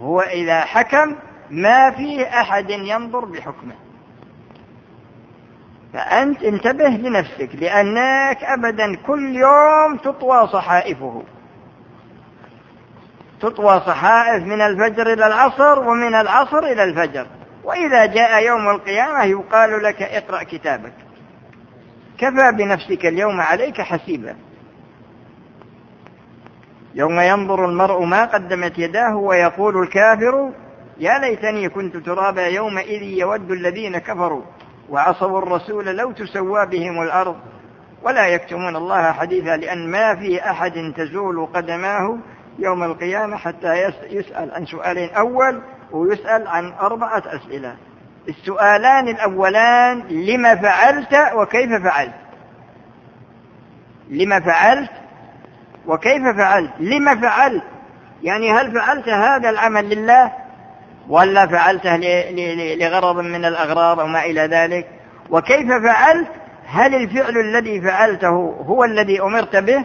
هو إذا حكم ما فيه أحد ينظر بحكمه. فأنت انتبه لنفسك لأنك أبدا كل يوم تطوى صحائفه. تطوى صحائف من الفجر إلى العصر ومن العصر إلى الفجر. وإذا جاء يوم القيامة يقال لك اقرأ كتابك. كفى بنفسك اليوم عليك حسيبا. يوم ينظر المرء ما قدمت يداه ويقول الكافر يا ليتني كنت ترابا يومئذ يود الذين كفروا وعصوا الرسول لو تسوى بهم الأرض. ولا يكتمون الله حديثا لأن ما في أحد تزول قدماه يوم القيامة حتى يسأل عن سؤالين أول ويسأل عن أربعة أسئلة. السؤالان الأولان لما فعلت وكيف فعلت؟ لما فعلت وكيف فعلت؟ لما فعلت؟ يعني هل فعلت هذا العمل لله؟ ولا فعلته لغرض من الأغراض أو ما إلى ذلك؟ وكيف فعلت؟ هل الفعل الذي فعلته هو الذي أمرت به؟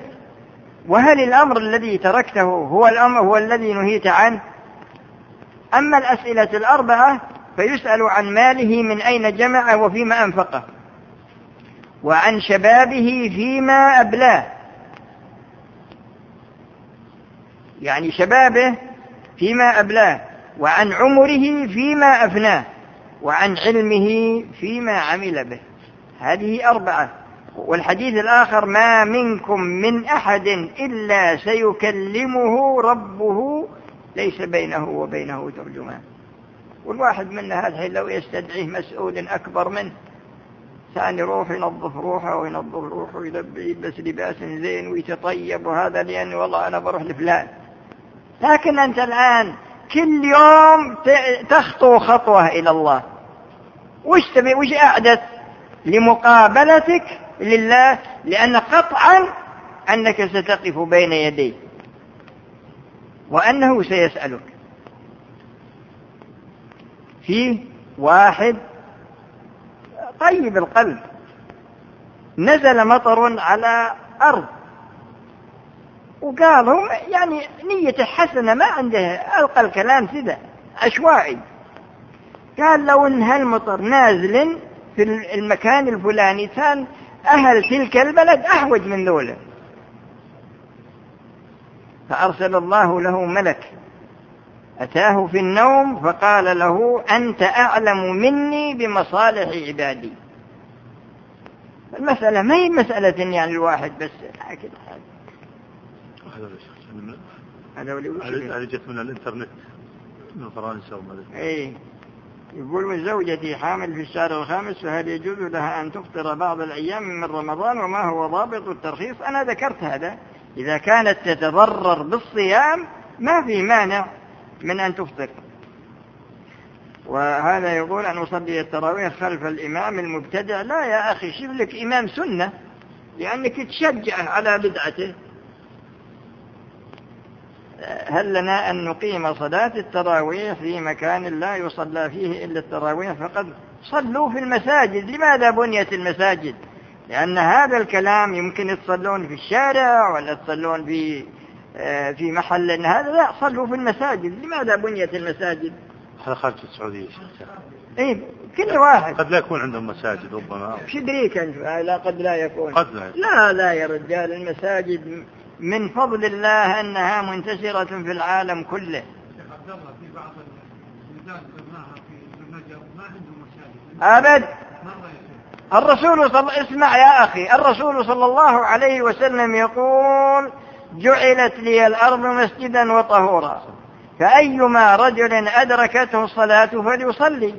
وهل الأمر الذي تركته هو الأمر هو الذي نهيت عنه؟ أما الأسئلة الأربعة فيسأل عن ماله من أين جمع وفيما أنفقه. وعن شبابه فيما أبلاه. يعني شبابه فيما أبلاه. وعن عمره فيما أفناه. وعن علمه فيما عمل به. هذه أربعة. والحديث الآخر ما منكم من أحد إلا سيكلمه ربه ليس بينه وبينه ترجمان. والواحد منا هذا لو يستدعيه مسؤول أكبر منه ثاني يروح ينظف روحه وينظف روحه ويلبس لباس زين ويتطيب وهذا لأني والله أنا بروح لفلان. لكن أنت الآن كل يوم تخطو خطوة إلى الله. وش تبي؟ وش أعدت لمقابلتك لله لأن قطعا أنك ستقف بين يديه وأنه سيسألك. فيه واحد طيب القلب. نزل مطر على أرض. وقال هم يعني نيته حسنة ما عنده ألقى الكلام كذا عشوائي. قال لو إن هالمطر نازل في المكان الفلاني كان أهل تلك البلد أحوج من ذولا فأرسل الله له ملك. أتاه في النوم فقال له أنت أعلم مني بمصالح عبادي. المسألة ما هي مسألة يعني الواحد بس هكذا هذا. هذا جت من الإنترنت من فرنسا وما اي يقول من زوجتي حامل في الشهر الخامس فهل يجوز لها أن تفطر بعض الأيام من رمضان وما هو ضابط الترخيص؟ أنا ذكرت هذا. إذا كانت تتضرر بالصيام ما في مانع من أن تفطر. وهذا يقول أن أصلي التراويح خلف الإمام المبتدع لا يا أخي شوف لك إمام سنة لأنك تشجعه على بدعته. هل لنا أن نقيم صلاة التراويح في مكان لا يصلى فيه إلا التراويح فقد صلوا في المساجد لماذا بنيت المساجد؟ لأن هذا الكلام يمكن تصلون في الشارع ولا تصلون في آه، في محل هذا لا صلوا في المساجد. لماذا بنيت المساجد؟ هذا خارج السعودية شيخ. اي كل واحد. قد لا يكون عندهم مساجد ربما. إيش يدريك أنت؟ لا قد لا يكون. قد لا لا لا يا رجال المساجد من فضل الله أنها منتشرة في العالم كله. أبد. الرسول صل... اسمع يا أخي الرسول صلى الله عليه وسلم يقول جعلت لي الأرض مسجدا وطهورا. فأيما رجل أدركته الصلاة فليصلي.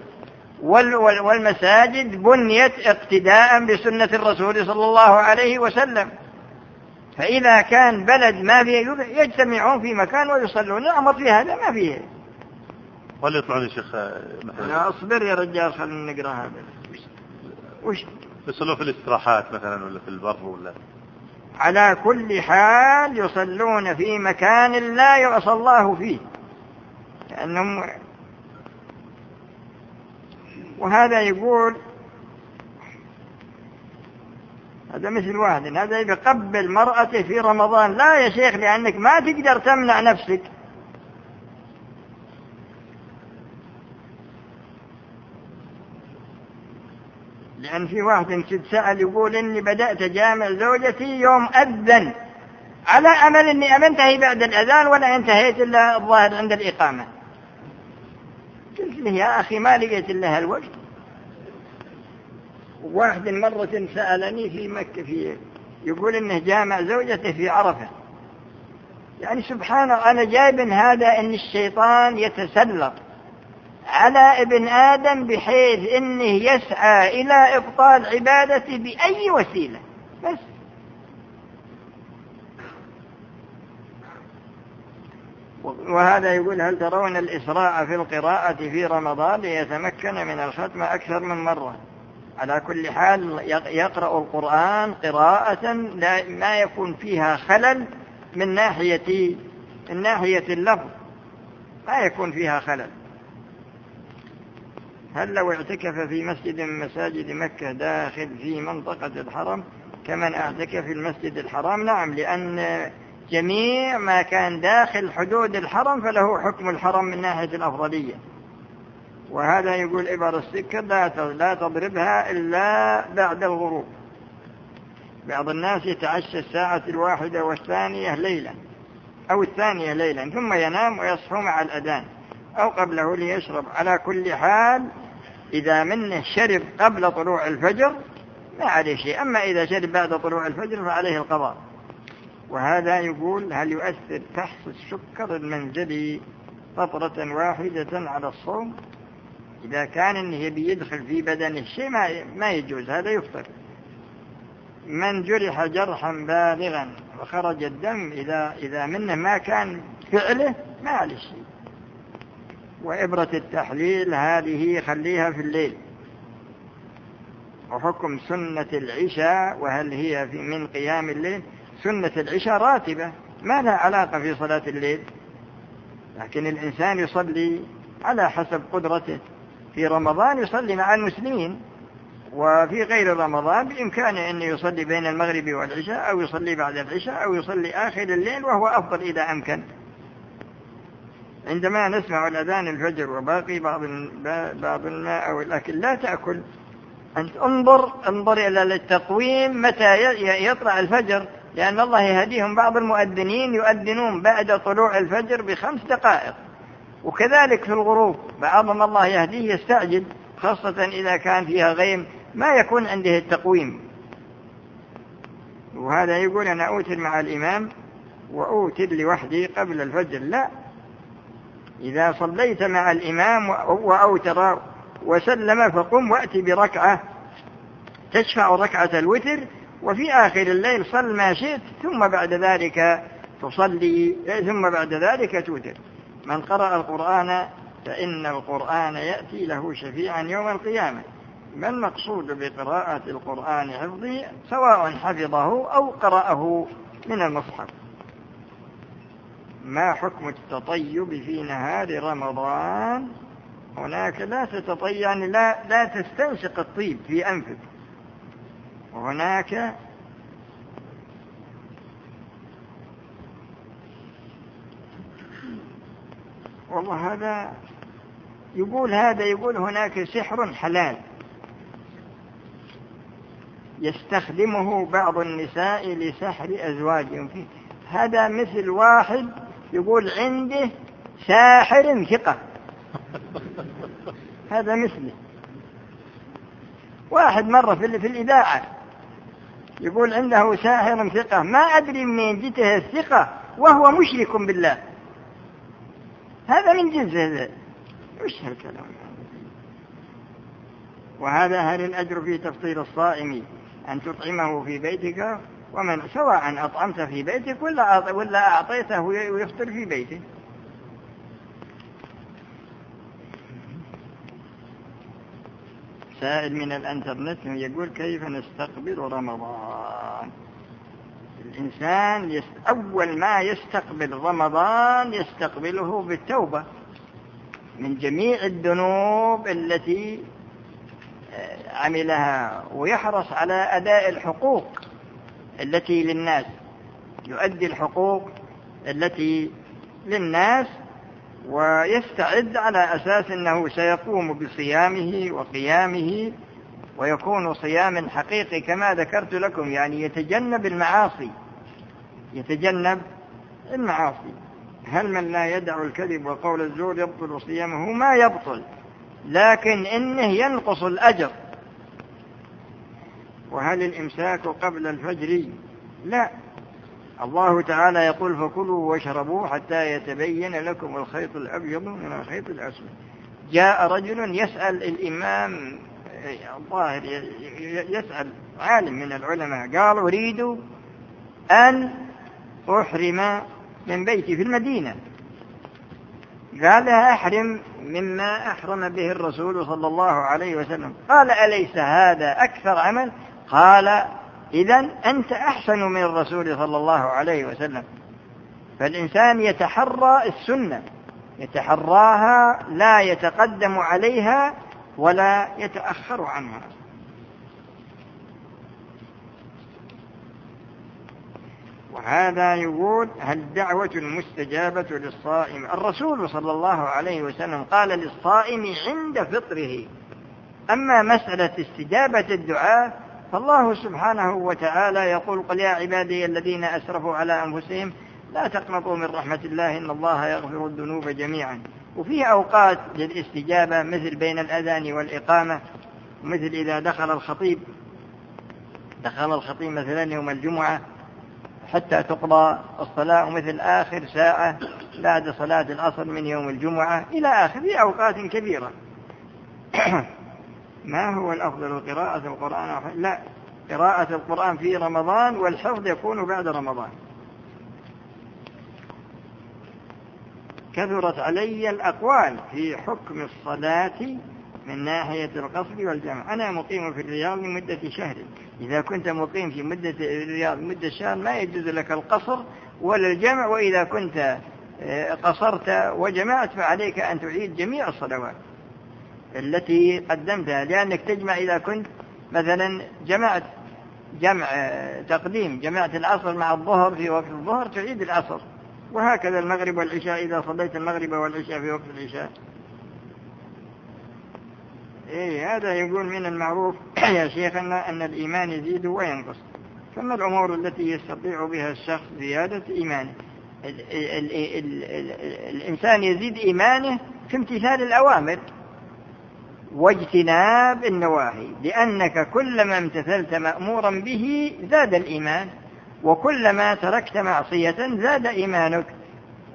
وال... والمساجد بنيت اقتداء بسنة الرسول صلى الله عليه وسلم. فإذا كان بلد ما فيه يجتمعون في مكان ويصلون الأمر في هذا ما فيه. ولا يطلعون يا شيخ؟ مثلا أصبر يا رجال خلينا نقرأ هذا. وش؟ يصلون في الاستراحات مثلا ولا في البر ولا؟ على كل حال يصلون في مكان لا يعصى الله فيه. لأنهم وهذا يقول هذا مثل واحد هذا يقبل مرأته في رمضان. لا يا شيخ لأنك ما تقدر تمنع نفسك. لأن في واحد سأل يقول إني بدأت جامع زوجتي يوم أذن. على أمل إني أنتهي بعد الأذان ولا انتهيت إلا الظاهر عند الإقامة. قلت له يا أخي ما لقيت إلا هالوقت. واحد مرة سألني في مكة في يقول إنه جامع زوجته في عرفة. يعني سبحان الله أنا جايب هذا إن الشيطان يتسلط. على ابن آدم بحيث إنه يسعى إلى إبطال عبادته بأي وسيلة. بس. وهذا يقول هل ترون الإسراع في القراءة في رمضان ليتمكن من الختم أكثر من مرة؟ على كل حال يقرأ القرآن قراءة لا ما يكون فيها خلل من ناحية من ناحية اللفظ. ما يكون فيها خلل. هل لو اعتكف في مسجد من مساجد مكة داخل في منطقة الحرم كمن اعتكف في المسجد الحرام؟ نعم لأن جميع ما كان داخل حدود الحرم فله حكم الحرم من ناحية الأفضلية وهذا يقول إبر السكر لا تضربها إلا بعد الغروب. بعض الناس يتعشى الساعة الواحدة والثانية ليلا أو الثانية ليلا ثم ينام ويصحو مع الأذان أو قبله ليشرب. على كل حال إذا منه شرب قبل طلوع الفجر ما عليه شيء. أما إذا شرب بعد طلوع الفجر فعليه القضاء. وهذا يقول هل يؤثر فحص السكر المنزلي قطرة واحدة على الصوم؟ إذا كان إنه بيدخل في بدنه شيء ما ما يجوز هذا يفطر. من جرح جرحا بالغا وخرج الدم إذا إذا منه ما كان فعله ما عليه شيء. وإبرة التحليل هذه خليها في الليل. وحكم سنة العشاء وهل هي في من قيام الليل؟ سنة العشاء راتبة ما لها علاقة في صلاة الليل. لكن الإنسان يصلي على حسب قدرته. في رمضان يصلي مع المسلمين وفي غير رمضان بإمكانه أن يصلي بين المغرب والعشاء أو يصلي بعد العشاء أو يصلي آخر الليل وهو أفضل إذا أمكن. عندما نسمع الأذان الفجر وباقي بعض بعض الماء أو الأكل لا تأكل. أنت انظر انظر إلى التقويم متى يطلع الفجر لأن الله يهديهم بعض المؤذنين يؤذنون بعد طلوع الفجر بخمس دقائق. وكذلك في الغروب بعضهم الله يهديه يستعجل خاصة إذا كان فيها غيم ما يكون عنده التقويم. وهذا يقول أنا أوتر مع الإمام وأوتر لوحدي قبل الفجر. لا إذا صليت مع الإمام وأوتر وسلم فقم وأتي بركعة. تشفع ركعة الوتر وفي آخر الليل صل ما شئت ثم بعد ذلك تصلي ثم بعد ذلك توتر. من قرأ القرآن فإن القرآن يأتي له شفيعا يوم القيامة. ما المقصود بقراءة القرآن حفظه؟ سواء حفظه أو قرأه من المصحف. ما حكم التطيب في نهار رمضان؟ هناك لا تتطيب يعني لا, لا تستنشق الطيب في أنفك. وهناك والله هذا يقول هذا يقول هناك سحر حلال يستخدمه بعض النساء لسحر أزواجهم فيه. هذا مثل واحد يقول عنده ساحر ثقة. [LAUGHS] هذا مثله. واحد مرة في, في الإذاعة يقول عنده ساحر ثقة. ما أدري منين جته الثقة وهو مشرك بالله. هذا من جنس هذا. وش هالكلام؟ وهذا هل الأجر في تفطير الصائم أن تطعمه في بيتك؟ ومن سواء أطعمت في بيتك ولا ولا أعطيته ويفطر في بيته. سائل من الإنترنت يقول كيف نستقبل رمضان؟ الإنسان يست... أول ما يستقبل رمضان يستقبله بالتوبة من جميع الذنوب التي آه، عملها ويحرص على أداء الحقوق. التي للناس يؤدي الحقوق التي للناس ويستعد على أساس أنه سيقوم بصيامه وقيامه ويكون صياما حقيقي كما ذكرت لكم يعني يتجنب المعاصي يتجنب المعاصي. هل من لا يدع الكذب وقول الزور يبطل صيامه؟ ما يبطل لكن إنه ينقص الأجر. وهل الإمساك قبل الفجر؟ لا. الله تعالى يقول فكلوا واشربوا حتى يتبين لكم الخيط الأبيض من الخيط الأسود. جاء رجل يسأل الإمام الظاهر يسأل عالم من العلماء قال أريد أن أحرم من بيتي في المدينة. قال أحرم مما أحرم به الرسول صلى الله عليه وسلم. قال أليس هذا أكثر عمل؟ قال إذا أنت أحسن من الرسول صلى الله عليه وسلم. فالإنسان يتحرى السنة. يتحراها لا يتقدم عليها ولا يتأخر عنها. وهذا يقول الدعوة المستجابة للصائم؟ الرسول صلى الله عليه وسلم قال للصائم عند فطره أما مسألة استجابة الدعاء فالله سبحانه وتعالى يقول قل يا عبادي الذين أسرفوا على أنفسهم لا تقنطوا من رحمة الله إن الله يغفر الذنوب جميعا. وفي أوقات للاستجابة مثل بين الأذان والإقامة مثل إذا دخل الخطيب دخل الخطيب مثلا يوم الجمعة حتى تقضى الصلاة مثل آخر ساعة بعد صلاة العصر من يوم الجمعة إلى آخر في أوقات كبيرة. ما هو الأفضل قراءة القرآن؟ لا قراءة القرآن في رمضان والحفظ يكون بعد رمضان. كثرت علي الأقوال في حكم الصلاة من ناحية القصر والجمع. أنا مقيم في الرياض لمدة شهر. إذا كنت مقيم في مدة الرياض مدة شهر ما يجوز لك القصر ولا الجمع وإذا كنت آه، قصرت وجمعت فعليك أن تعيد جميع الصلوات. التي قدمتها لأنك تجمع إذا كنت مثلا جمعت جمع آه، تقديم جمعت العصر مع الظهر في وقت الظهر تعيد العصر. وهكذا المغرب والعشاء إذا صليت المغرب والعشاء في وقت العشاء. إيه هذا يقول من المعروف [CLEARS THROAT] يا شيخنا أن الإيمان يزيد وينقص. ثم الأمور التي يستطيع بها الشخص زيادة إيمانه؟ ال ال ال الإنسان يزيد إيمانه في امتثال الأوامر. واجتناب النواهي لأنك كلما امتثلت مأمورا به زاد الإيمان وكلما تركت معصية زاد إيمانك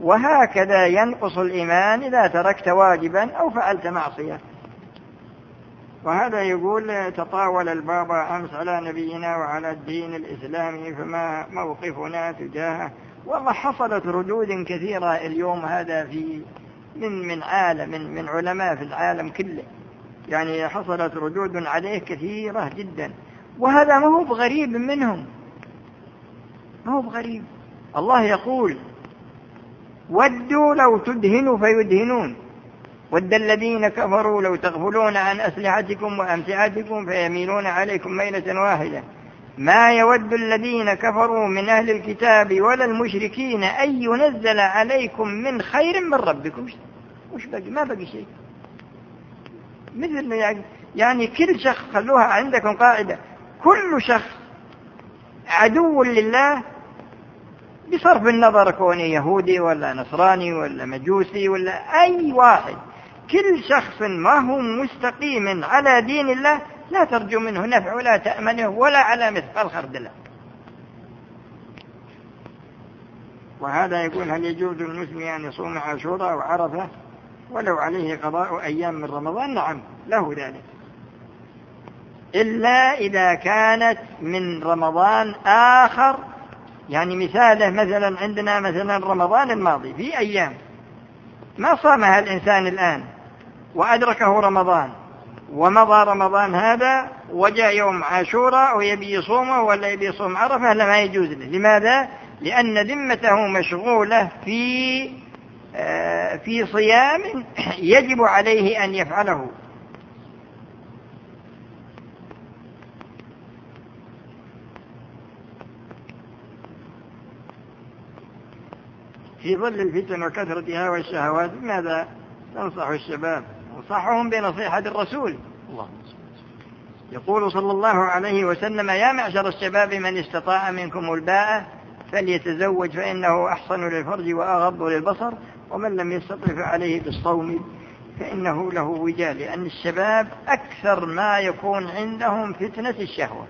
وهكذا ينقص الإيمان إذا تركت واجبا أو فعلت معصية. وهذا يقول تطاول البابا أمس على نبينا وعلى الدين الإسلامي فما موقفنا تجاهه؟ والله حصلت ردود كثيرة اليوم هذا في من من عالم من, من علماء في العالم كله. يعني حصلت ردود عليه كثيرة جدا. وهذا ما هو بغريب منهم. ما هو بغريب. الله يقول ودوا لو تدهنوا فيدهنون. ود الذين كفروا لو تغفلون عن أسلحتكم وأمتعتكم فيميلون عليكم ميلة واحدة. ما يود الذين كفروا من أهل الكتاب ولا المشركين أن ينزل عليكم من خير من ربكم. وش بقي؟ ما بقي شيء. مثل يعني, يعني كل شخص خلوها عندكم قاعدة. كل شخص عدو لله بصرف النظر كونه يهودي ولا نصراني ولا مجوسي ولا أي واحد. كل شخص ما هو مستقيم على دين الله لا ترجو منه نفع ولا تأمنه ولا على مثقال خردله وهذا يقول هل يجوز المسلم أن يصوم عاشوراء أو عرفة ولو عليه قضاء أيام من رمضان نعم له ذلك. إلا إذا كانت من رمضان آخر يعني مثاله مثلا عندنا مثلا رمضان الماضي في أيام. ما صامها الإنسان الآن وأدركه رمضان ومضى رمضان هذا وجاء يوم عاشوراء ويبي يصومه ولا يبي يصوم عرفة لما يجوز له. لماذا؟ لأن ذمته مشغولة في في صيام يجب عليه أن يفعله. في ظل الفتن وكثرتها والشهوات ماذا تنصح الشباب؟ أنصحهم بنصيحة الرسول. يقول صلى الله عليه وسلم يا معشر الشباب من استطاع منكم الباءة فليتزوج فإنه أحصن للفرج وأغض للبصر. ومن لم يستطع فعليه بالصوم فإنه له وجال لأن الشباب أكثر ما يكون عندهم فتنة الشهوة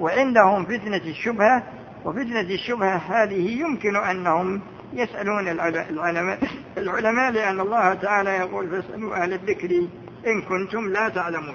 وعندهم فتنة الشبهة وفتنة الشبهة هذه يمكن أنهم يسألون العلماء العلماء لأن الله تعالى يقول فاسألوا أهل الذكر إن كنتم لا تعلمون.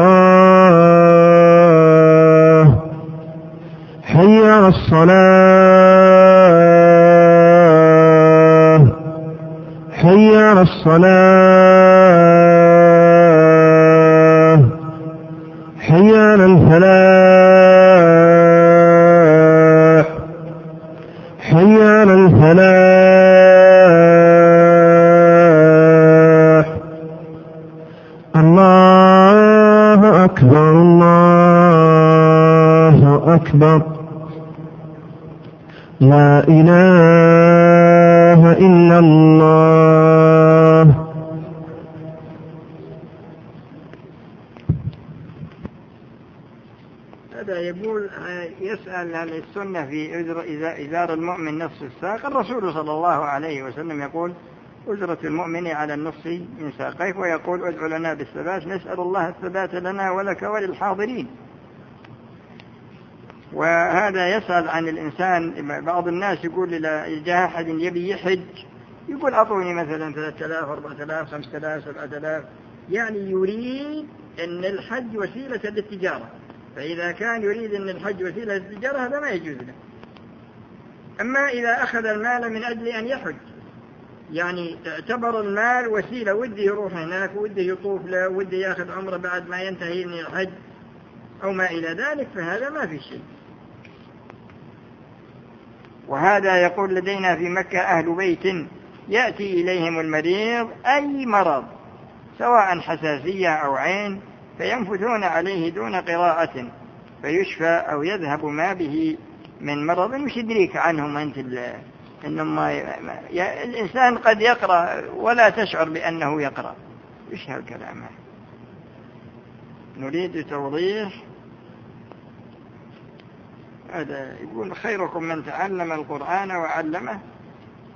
إله إلا الله. هذا يقول يسأل عن السنة في إذا إزار المؤمن نصف الساق. الرسول صلى الله عليه وسلم يقول أجرة المؤمن على النصف من ساقيه. ويقول ادع لنا بالثبات نسأل الله الثبات لنا ولك وللحاضرين. وهذا يسأل عن الإنسان؟ بعض الناس يقول إذا جاء أحد يبي يحج يقول أعطوني مثلا 3000 4000 5000 7000 يعني يريد أن الحج وسيلة للتجارة. فإذا كان يريد أن الحج وسيلة للتجارة هذا ما يجوز له. أما إذا أخذ المال من أجل أن يحج يعني اعتبر المال وسيلة وده يروح هناك وده يطوف له وده يأخذ عمرة بعد ما ينتهي من الحج أو ما إلى ذلك فهذا ما في شيء. وهذا يقول لدينا في مكة أهل بيت يأتي إليهم المريض أي مرض سواء حساسية أو عين فينفثون عليه دون قراءة فيشفى أو يذهب ما به من مرض مش يدريك عنهم أنت إنما الإنسان قد يقرأ ولا تشعر بأنه يقرأ. إيش هالكلام هذا؟ نريد توضيح هذا يقول خيركم من تعلم القرآن وعلمه.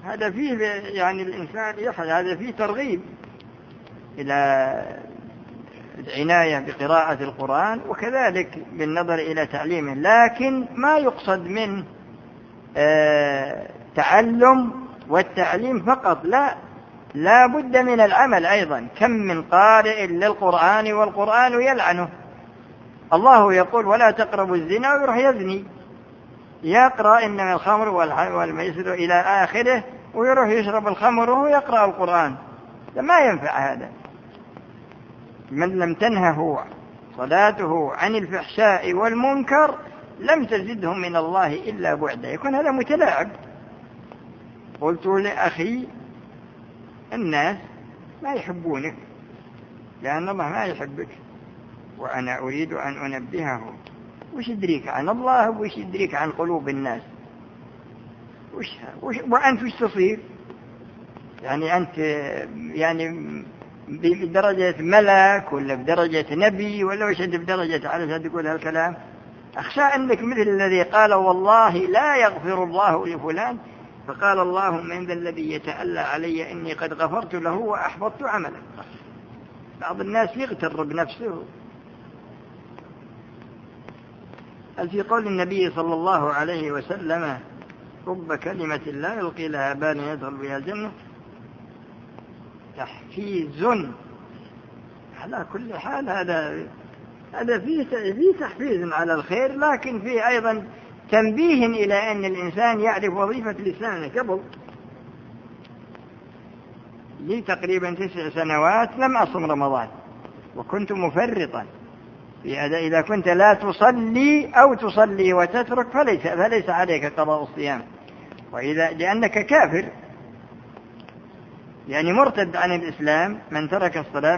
هذا فيه يعني الإنسان يحيى هذا فيه ترغيب إلى العناية بقراءة القرآن وكذلك بالنظر إلى تعليمه. لكن ما يقصد من آه، تعلم والتعليم فقط لا لا بد من العمل أيضا. كم من قارئ للقرآن والقرآن يلعنه. الله يقول ولا تقربوا الزنا ويروح يزني. يقرأ إنما الخمر والميسر إلى آخره ويروح يشرب الخمر وهو يقرأ القرآن. ما ينفع هذا. من لم تنهه صلاته عن الفحشاء والمنكر لم تزده من الله إلا بعدا. يكون هذا متلاعب. قلت لأخي الناس ما يحبونك لأن الله ما يحبك وأنا أريد أن أنبهه وش يدريك عن الله وش يدريك عن قلوب الناس؟ وش, وش وأنت وش تصير؟ يعني أنت يعني بدرجة ملك ولا بدرجة نبي ولا وش أنت بدرجة على تقول هالكلام؟ أخشى أنك مثل الذي قال والله لا يغفر الله لفلان فقال اللهم إن ذا الذي يتألى علي إني قد غفرت له وأحبطت عمله بعض الناس يغتر بنفسه هل في قول النبي صلى الله عليه وسلم رب كلمة لا يلقي لها بال يدخل بها الجنة تحفيز. على كل حال هذا هذا فيه فيه تحفيز على الخير لكن فيه أيضا تنبيه إلى أن الإنسان يعرف وظيفة لسانه قبل. لي تقريبا تسع سنوات لم أصم رمضان وكنت مفرطا. في هذا إذا كنت لا تصلي أو تصلي وتترك فليس, فليس عليك قضاء الصيام. وإذا لأنك كافر. يعني مرتد عن الإسلام من ترك الصلاة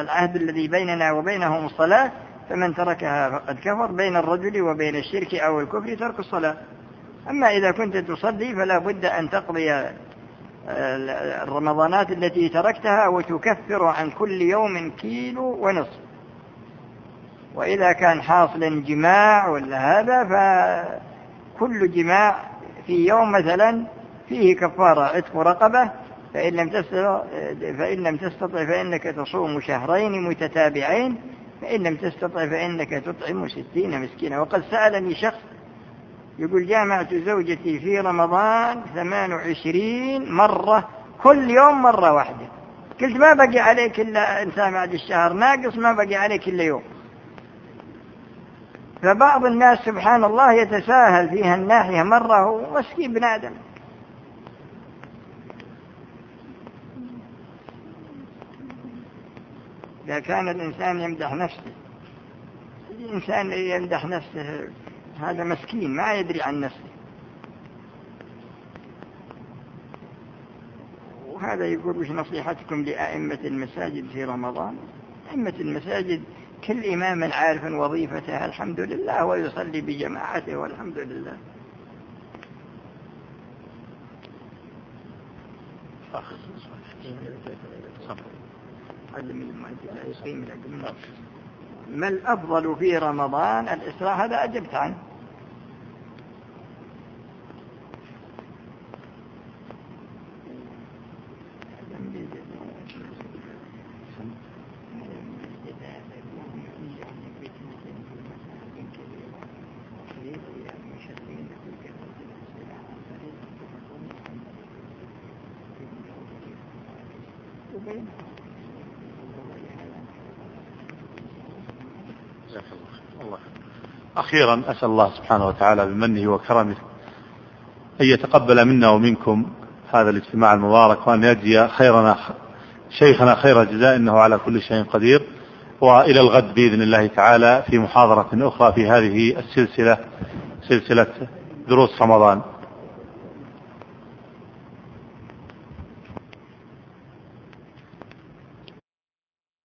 العهد الذي بيننا وبينهم الصلاة فمن تركها فقد كفر بين الرجل وبين الشرك أو الكفر ترك الصلاة. أما إذا كنت تصلي فلا بد أن تقضي آه، الرمضانات التي تركتها وتكفر عن كل يوم كيلو ونصف. وإذا كان حاصلا جماع ولا هذا فكل جماع في يوم مثلا فيه كفارة عتق رقبة فإن لم تستطع فإن لم تستطع فإنك تصوم شهرين متتابعين فإن لم تستطع فإنك تطعم ستين مسكينا. وقد سألني شخص يقول جامعت زوجتي في رمضان ثمان وعشرين مرة كل يوم مرة واحدة. قلت ما بقي عليك إلا إنسان بعد الشهر ناقص ما بقي عليك إلا يوم. فبعض الناس سبحان الله يتساهل فيها الناحية مرة هو مسكين بن آدم. إذا كان الإنسان يمدح نفسه الإنسان يمدح نفسه هذا مسكين ما يدري عن نفسه. وهذا يقول وش نصيحتكم لأئمة المساجد في رمضان؟ أئمة المساجد كل إمام عارف وظيفته الحمد لله ويصلي بجماعته والحمد لله. ما الأفضل في رمضان؟ الإسراء هذا أجبت عنه. أخيرا أسأل الله سبحانه وتعالى بمنه وكرمه أن يتقبل منا ومنكم هذا الاجتماع المبارك وأن يجزي خيرنا شيخنا خير الجزاء إنه على كل شيء قدير. وإلى الغد بإذن الله تعالى في محاضرة أخرى في هذه السلسلة سلسلة دروس رمضان.